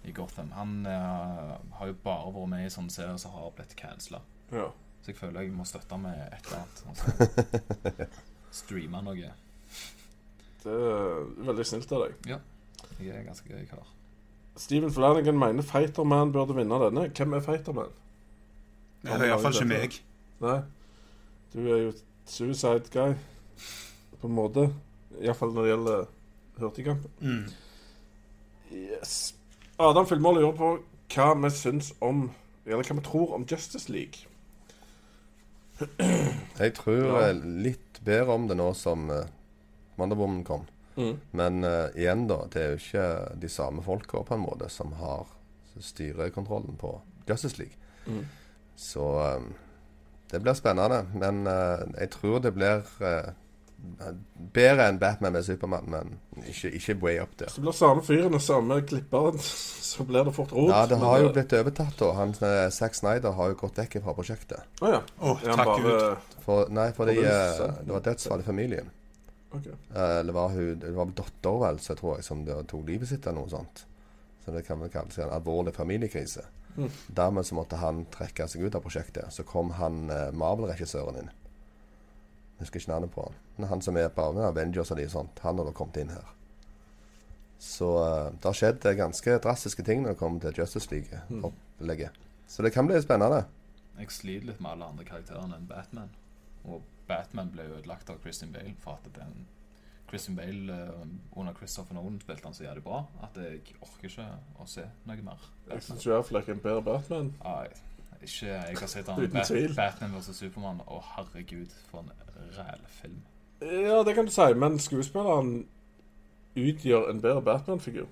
E: i Gotham. Han uh, har jo bare vært med i sånne serier som har blitt cancela.
C: Ja.
E: Så jeg føler jeg må støtte med et eller annet. Altså, streame noe.
C: Det er veldig snilt av deg. Ja.
E: Jeg er ganske gøy kar.
C: Steven Flanagan mener Fighterman burde vinne denne. Hvem er Fighterman?
D: Det er iallfall ikke meg.
C: Nei. Du er jo suicide guy. På en måte. Iallfall når det gjelder hurtigkampen.
D: Mm.
C: Yes. Adam Filmål lurer på hva vi syns om Eller hva vi tror om Justice League.
B: Jeg tror
C: Ja.
B: eh, litt bedre om det nå som uh, Mandabommen kom.
C: Mm.
B: Men uh, igjen, da. Det er jo ikke de samme folka på en måte som har styrekontrollen på Justice League.
C: Mm.
B: Så um, det blir spennende. Men uh, jeg tror det blir eh, bedre enn Batman med Supermann, men ikke, ikke way up der.
C: Så blir samme fyren og samme klipperen, så blir det fort rot.
B: Ja, det har jo blitt overtatt, da. Han, eh, Zack Snyder har jo gått vekk fra prosjektet.
C: Å ja.
D: Å,
C: Er
D: takk
C: bare
D: Gud.
B: For, nei, fordi eh, det var dødsfall i familien.
C: Okay.
B: Eh, det var hun Det var datter vel, så tror jeg, som det tok livet sitt eller noe sånt. Så det kan vel kalles en alvorlig familiekrise.
C: Mm.
B: Dermed så måtte han trekke seg ut av prosjektet. Så kom han eh, Marvel-regissøren inn. Jeg husker ikke navnet på han. Men han som er på Avengers og de sånt, han har da kommet inn her. Så eh, det har skjedd ganske drastiske ting når det kommer til Justice
C: Mm.
B: League-opplegget. Så det kan bli spennende.
E: Jeg sliter litt med alle andre karakterene enn Batman. Og Batman ble ødelagt av Christian Bale for at den Christian Bale eh, under Christopher Nolan spilte han så jævlig bra at jeg orker ikke å se noe mer.
C: Jeg
E: Batman.
C: syns Affleck er en bedre Batman.
E: Nei, ikke Jeg har sett han Bat. Batman vs. Supermann. og herregud, for en ræl film.
C: Ja, det kan du si, men skuespilleren utgjør en bedre Batman-figur.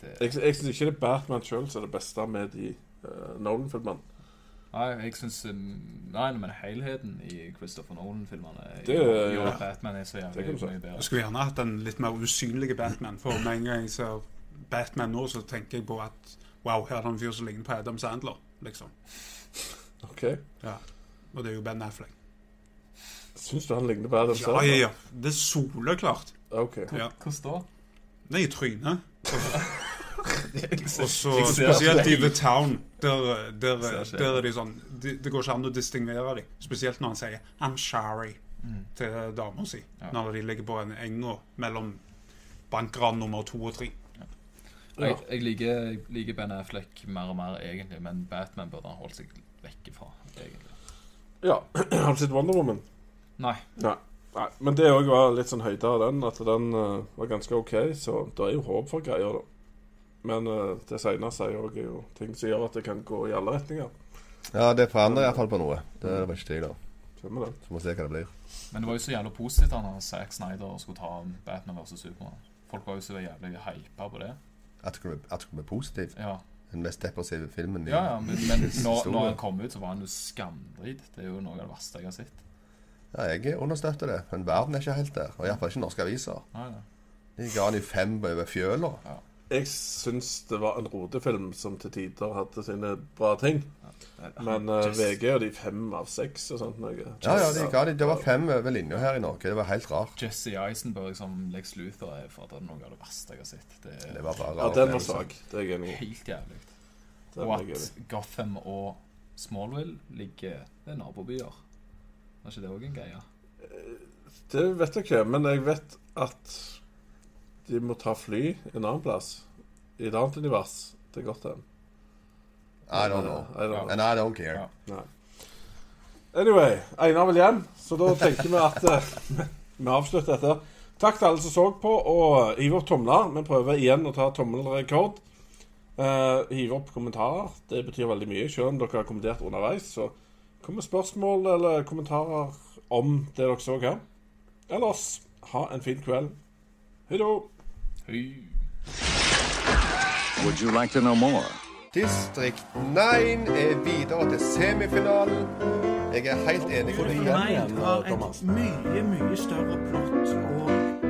E: Det,
C: Jeg, jeg syns ikke det er Batman sjøl som er det beste med de uh, Nolan-filmene.
E: nei, jeg syns um, Nei, men helheten i Christopher Nolan-filmene
C: Det-
E: gjør ja. at Batman er så
C: Det
E: jævlig mye bedre.
D: Jeg skulle gjerne hatt en litt mer usynlig Batman. For med en gang jeg ser Batman nå, så tenker jeg på at wow, her er det en fyr som ligner på Adam Sandler, liksom.
C: Ok.
D: Ja. Og det er jo Ben Affleck.
C: Syns du han ligner på Adam
D: Ja,
C: Sandler?
D: ja, ja. Det er soleklart.
C: Ok.
D: Ja.
E: Hvordan da?
D: Nei, i trynet. Og så spesielt i. The Town. Der, der, der er de sånn Det, de går ikke an å distingvere dem. Spesielt når han sier 'I'm sorry' til dama si.
E: Ja.
D: Når de ligger på en eng mellom bankran nummer to og tre.
E: Jeg, jeg, liker, liker Ben Affleck mer og mer, egentlig, men Batman burde han holdt seg vekk fra. egentlig.
C: Ja. Har du sett Wonder Woman?
E: Nei.
C: Nei. Nei. Men det òg var litt sånn høyde av den, at den uh, var ganske OK. Så det er jo håp for greier, da. Men uh, det seinere sier òg jo ting som gjør at det kan gå i alle retninger.
B: Ja, det forandrer iallfall på noe. Det var ikke tvil om.
C: Stemmer det.
B: Så må vi se hva det blir.
E: Men det var jo så jævlig positivt da når Zack Snyder skulle ta Batman vs. Supermann. Folk var jo så jævlig hypa på det.
B: At det bli positivt.
E: Ja,
B: Den mest depressive filmen i
E: ja, ja men, men når, når han kom ut, så var han jo skamdrit. Det er jo noe av det verste jeg har sett.
B: Ja, jeg understøtter det. Men verden er ikke helt der. Og iallfall ikke norske aviser.
E: Nei, nei.
B: De ga han jo fem over fjøla.
C: Jeg syns det var en rotefilm som til tider hadde sine bra ting. Men
E: uh,
C: VG og de fem av seks og sånt noe.
B: Ja, ja, de ga de, det var fem over linja her i Norge. Det var helt rart.
E: Jesse Eisenberg som Lex Luthor er for at det er noe av det verste jeg har sett. Det
B: Det var bare
C: Ja, den var svak. Det er jeg enig i.
E: helt jævlig. Og at. Gotham og Smallville ligger er nabobyer. Er ikke det òg en greie?
C: Det vet jeg ikke, men jeg vet at de må ta fly en annen plass. I et annet univers. Det er godt det.
B: I don't know.
C: I don't know.
B: And I don't care.
E: Ja.
C: Anyway, Einar vil hjem, så da tenker vi at eh, vi avslutter dette. Takk til alle som så på, og hiv opp tomler. Vi prøver igjen å ta tommelrekord. Uh, hiv opp kommentarer. Det betyr veldig mye. Selv om dere har kommentert underveis, så kommer spørsmål eller kommentarer om det dere så her. Ellers, ha en fin kveld. Hei da.
E: Hei.
F: Would you like to know more?
B: Distrikt 9 er videre til semifinalen. Jeg er helt enig med
G: Fordi
B: deg.
G: Mind har et mye, mye større plott og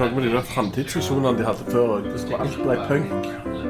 C: Med tanke på de framtidsvisjonene de hadde før, alt ble punk.